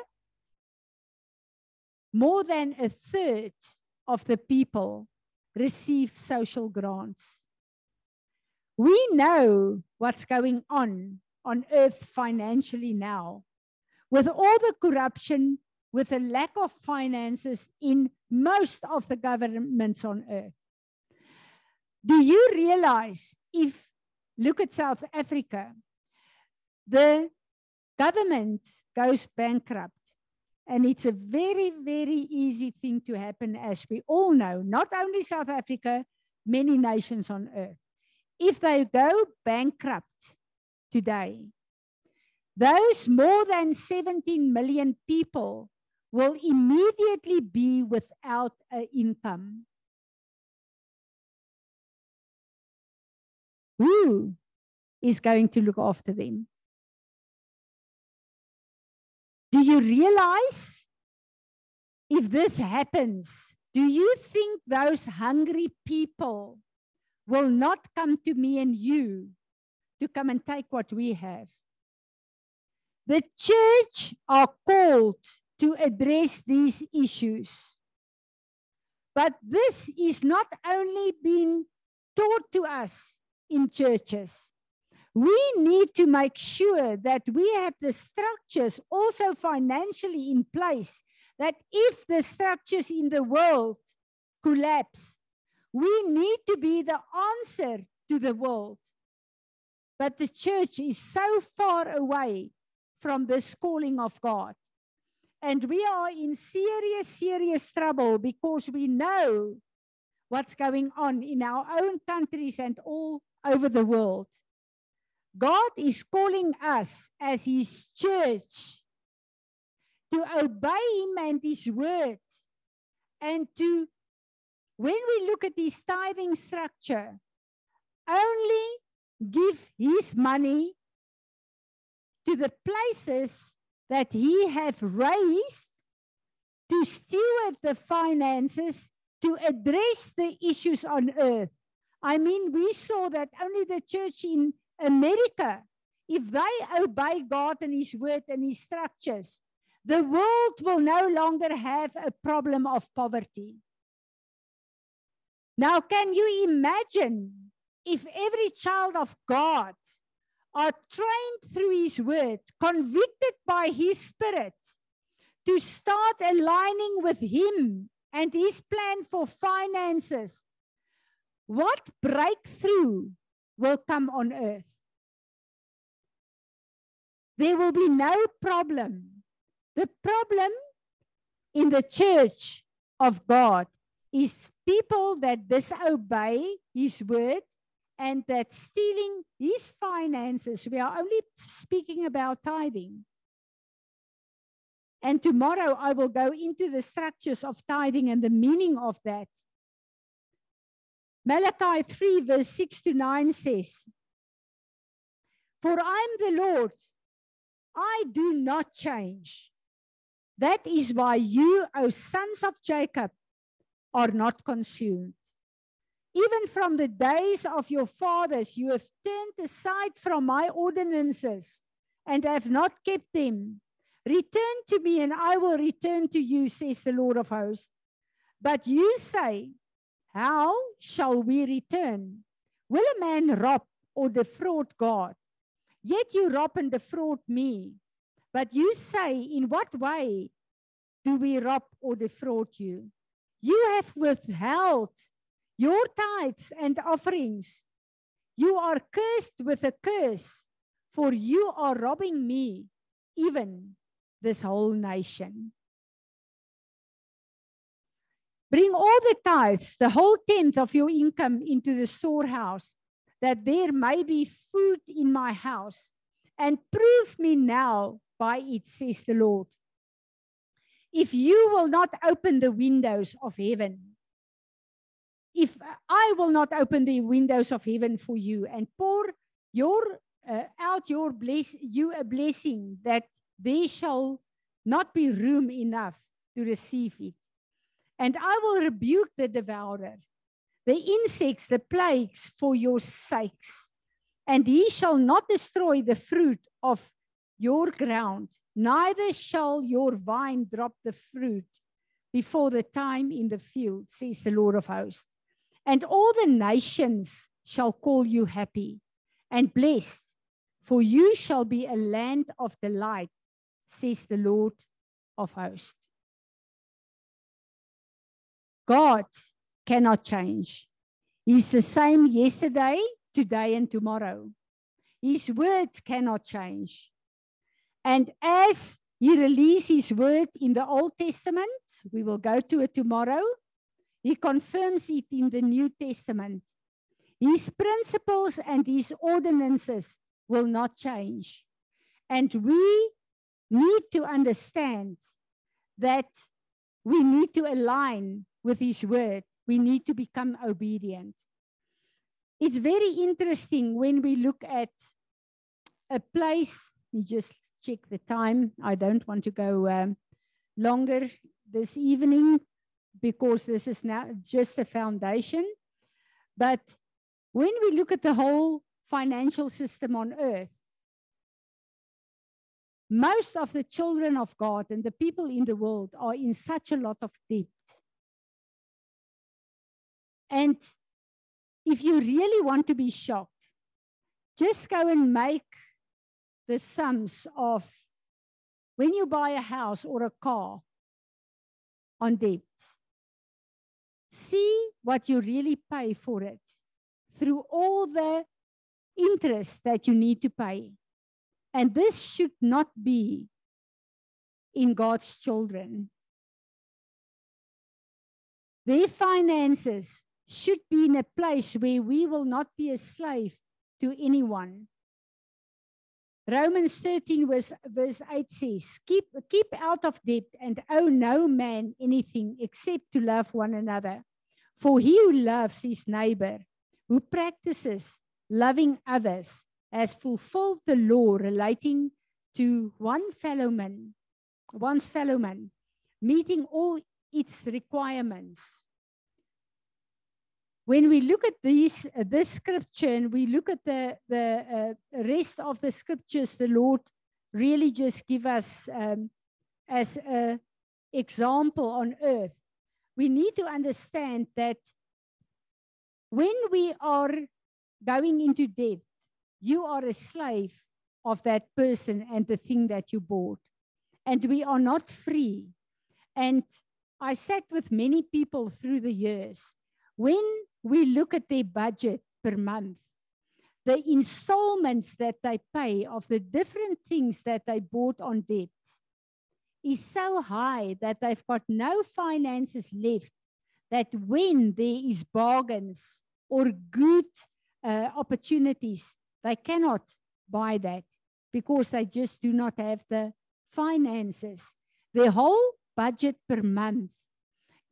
more than a third of the people receive social grants. We know what's going on on earth financially now. With all the corruption, with the lack of finances in most of the governments on earth. Do you realize if, look at South Africa, the government goes bankrupt. And it's a very, very easy thing to happen, as we all know, not only South Africa, many nations on earth. If they go bankrupt today, those more than 17 million people will immediately be without an income. Who is going to look after them? Do you realize if this happens, do you think those hungry people will not come to me and you to come and take what we have? The church are called to address these issues. But this is not only being taught to us in churches, we need to make sure that we have the structures also financially in place that if the structures in the world collapse, we need to be the answer to the world. But the church is so far away from this calling of God. And we are in serious, serious trouble because we know what's going on in our own countries and all over the world. God is calling us as his church to obey him and his word and to when we look at his tithing structure only give his money to the places that he have raised to steward the finances to address the issues on earth i mean we saw that only the church in America, if they obey God and His word and His structures, the world will no longer have a problem of poverty. Now, can you imagine if every child of God are trained through His word, convicted by His Spirit, to start aligning with Him and His plan for finances, what breakthrough will come on earth? There will be no problem. The problem in the church of God is people that disobey His word and that stealing His finances. We are only speaking about tithing. And tomorrow I will go into the structures of tithing and the meaning of that. Malachi 3, verse 6 to 9 says, For I am the Lord, I do not change. That is why you, O sons of Jacob, are not consumed. Even from the days of your fathers, you have turned aside from my ordinances and have not kept them. Return to me, and I will return to you, says the Lord of hosts. But you say, How shall we return? Will a man rob or defraud God? Yet you rob and defraud me. But you say, In what way do we rob or defraud you? You have withheld your tithes and offerings. You are cursed with a curse, for you are robbing me, even this whole nation. Bring all the tithes, the whole tenth of your income into the storehouse, that there may be food in my house, and prove me now by it, says the Lord. If you will not open the windows of heaven, if I will not open the windows of heaven for you and pour your uh, out your bless you a blessing that there shall not be room enough to receive it. And I will rebuke the devourer, the insects, the plagues for your sakes. And he shall not destroy the fruit of your ground, neither shall your vine drop the fruit before the time in the field, says the Lord of hosts. And all the nations shall call you happy and blessed, for you shall be a land of delight says the Lord of hosts. God cannot change. He's the same yesterday, today, and tomorrow. His word cannot change. And as he released his word in the Old Testament, we will go to it tomorrow. He confirms it in the New Testament. His principles and his ordinances will not change. And we need to understand that we need to align with His word. We need to become obedient. It's very interesting when we look at a place. Let me just check the time. I don't want to go um, longer this evening because this is now just a foundation. But when we look at the whole financial system on earth, most of the children of God and the people in the world are in such a lot of debt. And if you really want to be shocked, just go and make the sums of when you buy a house or a car on debt. See what you really pay for it through all the interest that you need to pay. And this should not be in God's children. Their finances should be in a place where we will not be a slave to anyone. Romans 13, verse, verse 8 says, keep, keep out of debt and owe no man anything except to love one another. For he who loves his neighbor, who practices loving others, has fulfilled the law relating to one fellow man, one's fellow man, meeting all its requirements. When we look at these, uh, this scripture and we look at the, the uh, rest of the scriptures, the Lord really just give us um, as an example on earth. We need to understand that when we are going into debt, you are a slave of that person and the thing that you bought. and we are not free. And I sat with many people through the years. When we look at their budget per month, the installments that they pay of the different things that they bought on debt is so high that they've got no finances left that when there is bargains or good uh, opportunities they cannot buy that because they just do not have the finances. Their whole budget per month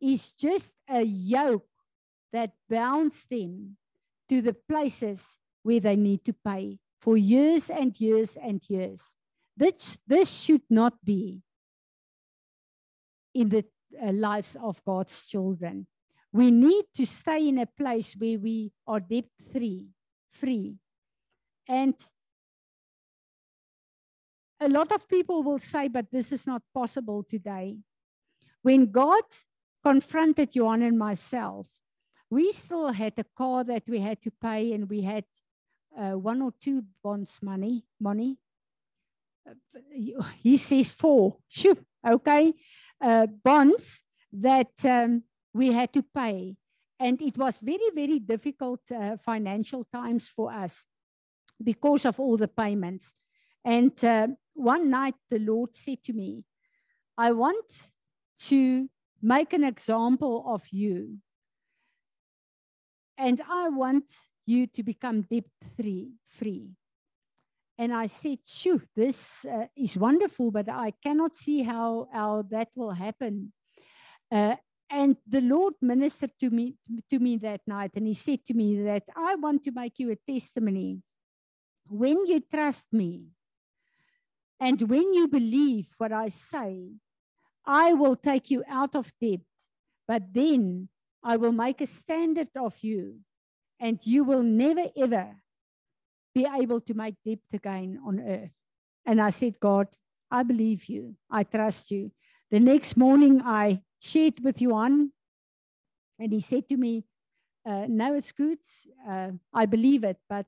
is just a yoke that bounds them to the places where they need to pay for years and years and years. This, this should not be in the uh, lives of God's children. We need to stay in a place where we are debt free, free. And a lot of people will say, but this is not possible today. When God confronted Johan and myself, we still had a car that we had to pay and we had uh, one or two bonds money, money. He says four. Shoo, okay. Uh, bonds that um, we had to pay. And it was very, very difficult uh, financial times for us because of all the payments. And uh, one night the Lord said to me, I want to make an example of you. And I want you to become debt free. free. And I said, shoo, this uh, is wonderful, but I cannot see how, how that will happen. Uh, and the Lord ministered to me, to me that night, and he said to me that I want to make you a testimony. When you trust me, and when you believe what I say, I will take you out of debt, but then I will make a standard of you and you will never ever be able to make debt again on earth. And I said, God, I believe you. I trust you. The next morning, I shared with Johan, and he said to me, uh, No, it's good. Uh, I believe it, but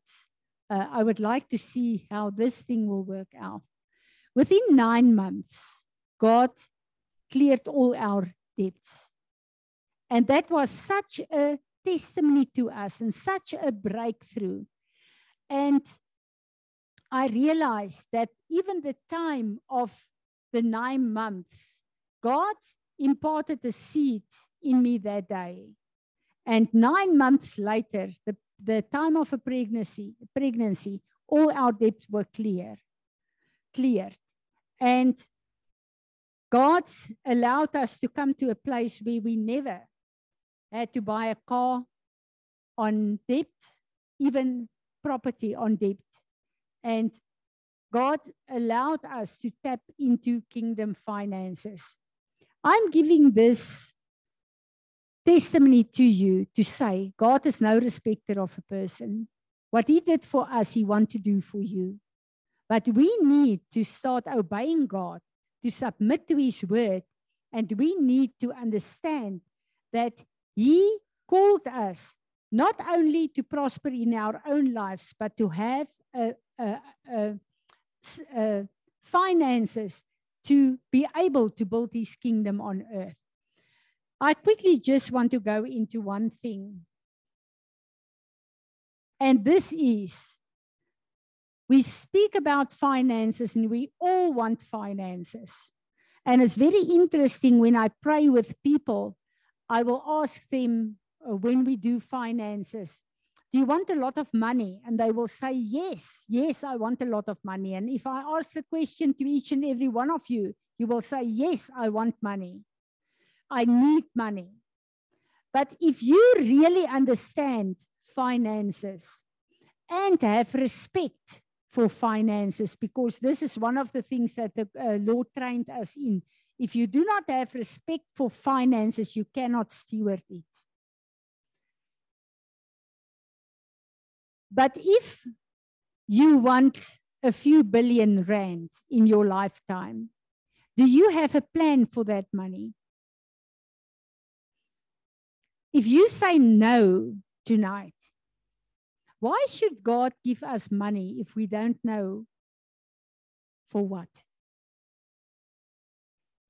uh, I would like to see how this thing will work out. Within nine months, God cleared all our debts. And that was such a testimony to us and such a breakthrough. And I realized that even the time of the nine months, God imparted a seed in me that day. And nine months later, the, the time of a pregnancy, pregnancy, all our debts were clear, cleared. And God allowed us to come to a place where we never had to buy a car on debt, even property on debt. And God allowed us to tap into kingdom finances. I'm giving this testimony to you to say God is no respecter of a person. What He did for us, He wants to do for you. But we need to start obeying God, to submit to His word, and we need to understand that he called us not only to prosper in our own lives, but to have a, a, a, finances to be able to build his kingdom on earth. I quickly just want to go into one thing. And this is we speak about finances and we all want finances. And it's very interesting when I pray with people I will ask them uh, when we do finances, do you want a lot of money? And they will say, yes, yes, I want a lot of money. And if I ask the question to each and every one of you, you will say, yes, I want money. I need money. But if you really understand finances and have respect for finances, because this is one of the things that the uh, Lord trained us in, if you do not have respect for finances, you cannot steward it. But if you want a few billion rand in your lifetime, do you have a plan for that money? If you say no tonight, why should God give us money if we don't know for what?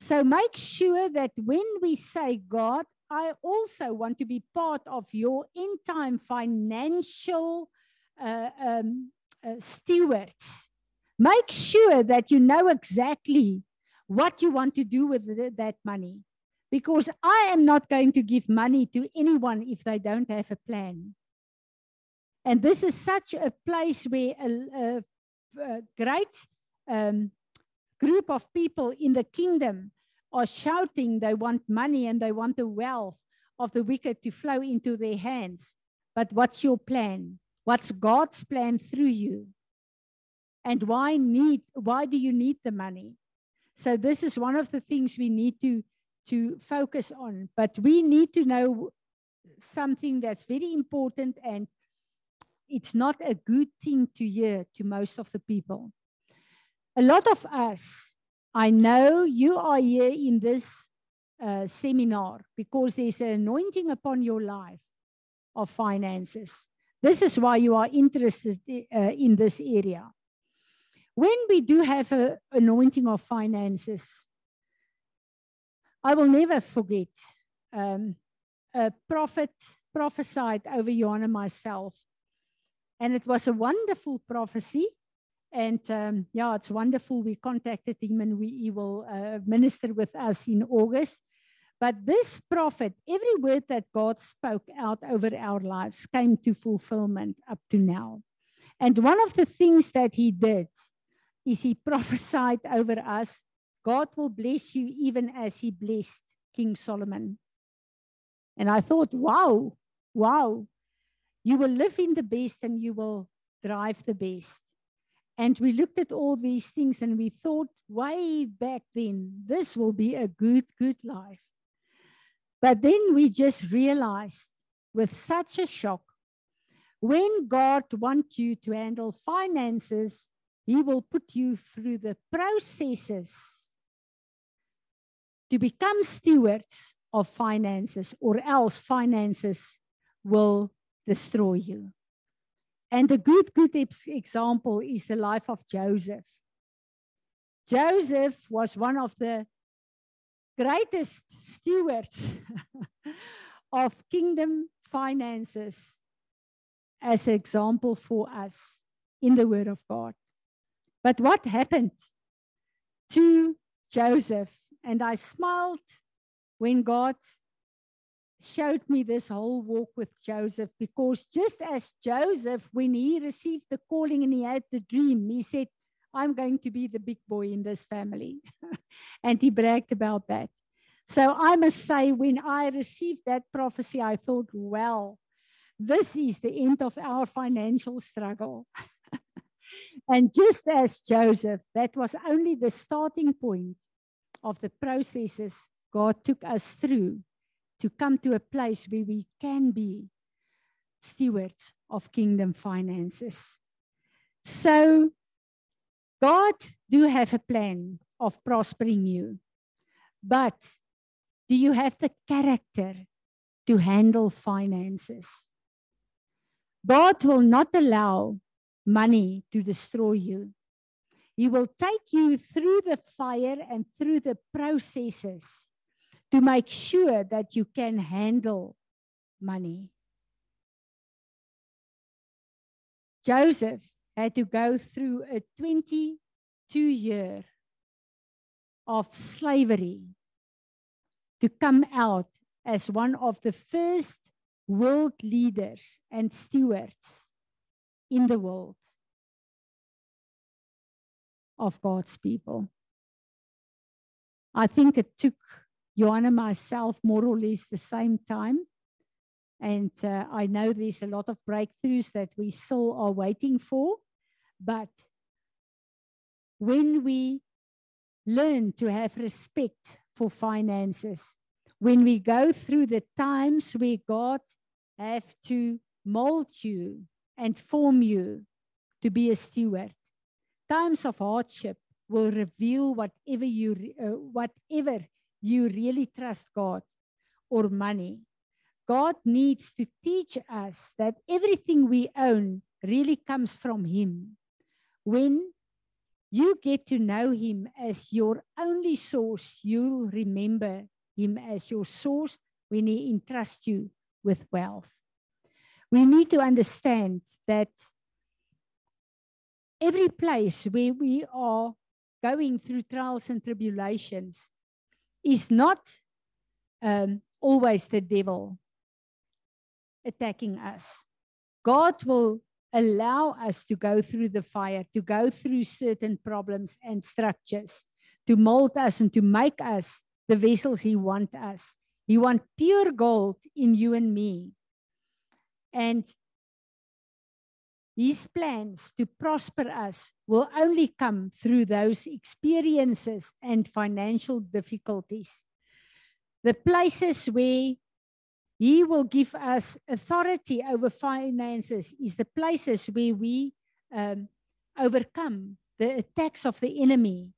So make sure that when we say, God, I also want to be part of your end time financial uh, um, uh, stewards, make sure that you know exactly what you want to do with the, that money. Because I am not going to give money to anyone if they don't have a plan. And this is such a place where a, a, a great um, group of people in the kingdom are shouting they want money and they want the wealth of the wicked to flow into their hands. But what's your plan? What's God's plan through you? And why need why do you need the money? So this is one of the things we need to to focus on. But we need to know something that's very important and it's not a good thing to hear to most of the people. A lot of us, I know you are here in this uh, seminar because there's an anointing upon your life of finances. This is why you are interested uh, in this area. When we do have an anointing of finances, I will never forget um, a prophet prophesied over Johan and myself. And it was a wonderful prophecy. And um, yeah, it's wonderful. We contacted him and we, he will uh, minister with us in August. But this prophet, every word that God spoke out over our lives came to fulfillment up to now. And one of the things that he did is he prophesied over us God will bless you even as he blessed King Solomon. And I thought, wow, wow, you will live in the best and you will drive the best. And we looked at all these things and we thought way back then, this will be a good, good life. But then we just realized with such a shock when God wants you to handle finances, He will put you through the processes to become stewards of finances, or else finances will destroy you. And a good, good example is the life of Joseph. Joseph was one of the greatest stewards of kingdom finances as an example for us in the Word of God. But what happened to Joseph? And I smiled when God showed me this whole walk with Joseph because just as Joseph, when he received the calling and he had the dream, he said, I'm going to be the big boy in this family. and he bragged about that. So I must say, when I received that prophecy, I thought, well, this is the end of our financial struggle. and just as Joseph, that was only the starting point of the processes God took us through to come to a place where we can be stewards of kingdom finances. So God do have a plan of prospering you. But do you have the character to handle finances? God will not allow money to destroy you. He will take you through the fire and through the processes to make sure that you can handle money. Joseph had to go through a 22 year of slavery to come out as one of the first world leaders and stewards in the world of God's people. I think it took Johan and myself more or less the same time. And uh, I know there's a lot of breakthroughs that we still are waiting for. But when we learn to have respect for finances, when we go through the times where God have to mold you and form you to be a steward, times of hardship will reveal whatever you uh, whatever you really trust God or money. God needs to teach us that everything we own really comes from Him. When you get to know Him as your only source. You'll remember Him as your source when He entrusts you with wealth. We need to understand that every place where we are going through trials and tribulations is not um, always the devil attacking us. God will allow us to go through the fire, to go through certain problems and structures, to mold us and to make us the vessels He wants us. He wants pure gold in you and me. And His plans to prosper us will only come through those experiences and financial difficulties. The places where he will give us authority over finances, is the places where we um, overcome the attacks of the enemy.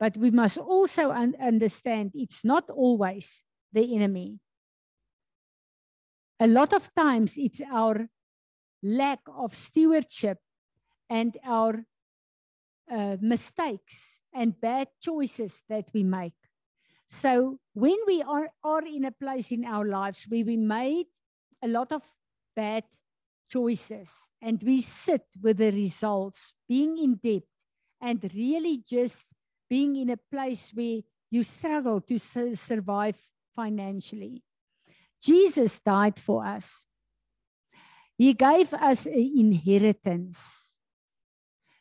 But we must also un understand it's not always the enemy. A lot of times it's our lack of stewardship and our uh, mistakes and bad choices that we make so when we are, are in a place in our lives where we made a lot of bad choices and we sit with the results, being in debt and really just being in a place where you struggle to su survive financially. Jesus died for us. He gave us an inheritance.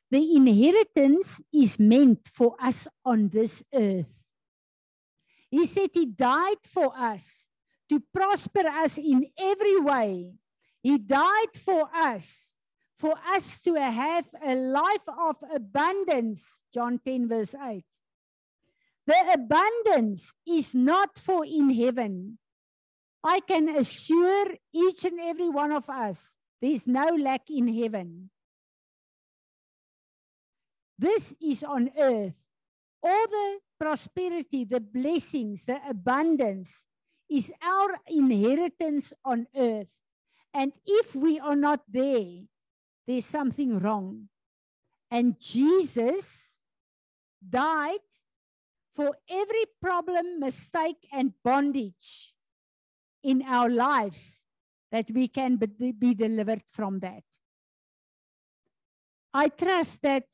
The inheritance is meant for us on this earth. He said he died for us to prosper us in every way. He died for us, for us to have a life of abundance. John 10, verse 8. The abundance is not for in heaven. I can assure each and every one of us there's no lack in heaven. This is on earth. All the prosperity, the blessings, the abundance is our inheritance on earth. And if we are not there, there's something wrong. And Jesus died for every problem, mistake, and bondage in our lives that we can be delivered from that. I trust that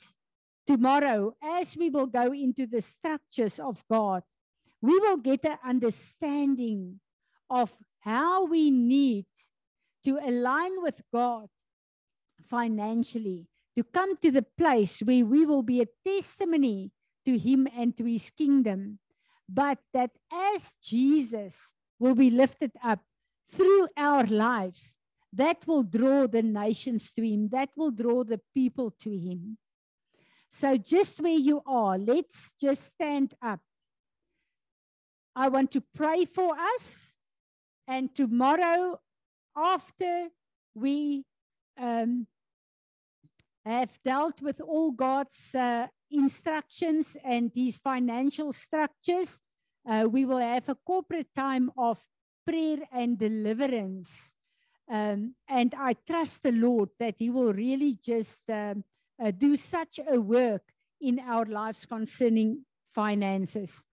tomorrow, as we will go into the structures of God, we will get an understanding of how we need to align with God financially, to come to the place where we will be a testimony to Him and to His kingdom. But that as Jesus will be lifted up through our lives, that will draw the nations to Him, that will draw the people to Him. So, just where you are, let's just stand up. I want to pray for us. And tomorrow, after we um, have dealt with all God's uh, instructions and these financial structures, uh, we will have a corporate time of prayer and deliverance. Um, and I trust the Lord that He will really just um, uh, do such a work in our lives concerning finances.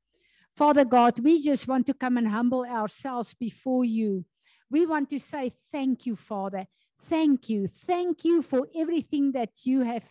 Father God, we just want to come and humble ourselves before you. We want to say thank you, Father. Thank you. Thank you for everything that you have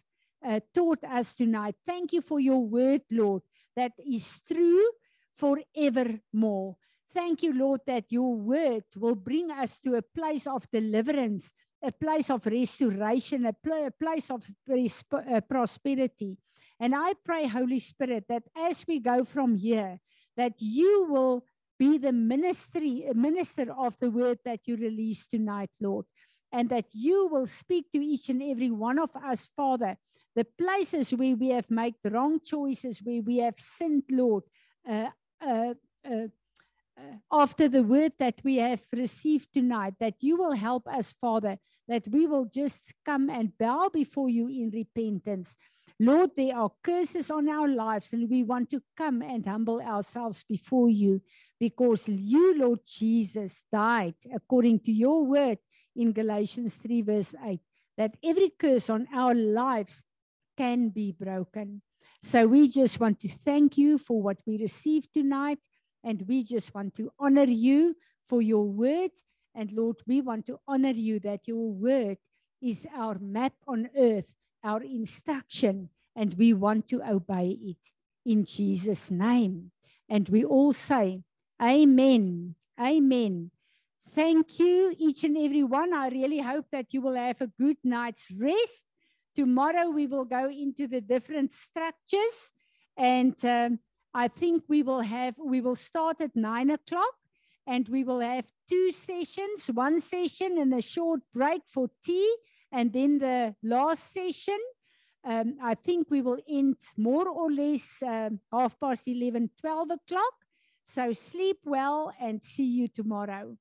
uh, taught us tonight. Thank you for your word, Lord, that is true forevermore. Thank you, Lord, that your word will bring us to a place of deliverance a place of restoration, a, pl- a place of uh, prosperity. And I pray, Holy Spirit, that as we go from here, that you will be the ministry, minister of the word that you release tonight, Lord, and that you will speak to each and every one of us, Father, the places where we have made the wrong choices, where we have sinned, Lord, uh Uh, uh, uh, after the word that we have received tonight, that you will help us, Father, that we will just come and bow before you in repentance. Lord, there are curses on our lives, and we want to come and humble ourselves before you because you, Lord Jesus, died according to your word in Galatians 3, verse 8, that every curse on our lives can be broken. So we just want to thank you for what we received tonight. And we just want to honor you for your word. And Lord, we want to honor you that your word is our map on earth, our instruction, and we want to obey it in Jesus' name. And we all say, Amen. Amen. Thank you, each and every one. I really hope that you will have a good night's rest. Tomorrow we will go into the different structures, and um, I think we will have we will start at nine o'clock, and we will have two sessions: one session and a short break for tea, and then the last session. Um, I think we will end more or less um, half past 11, 12 o'clock. So sleep well and see you tomorrow.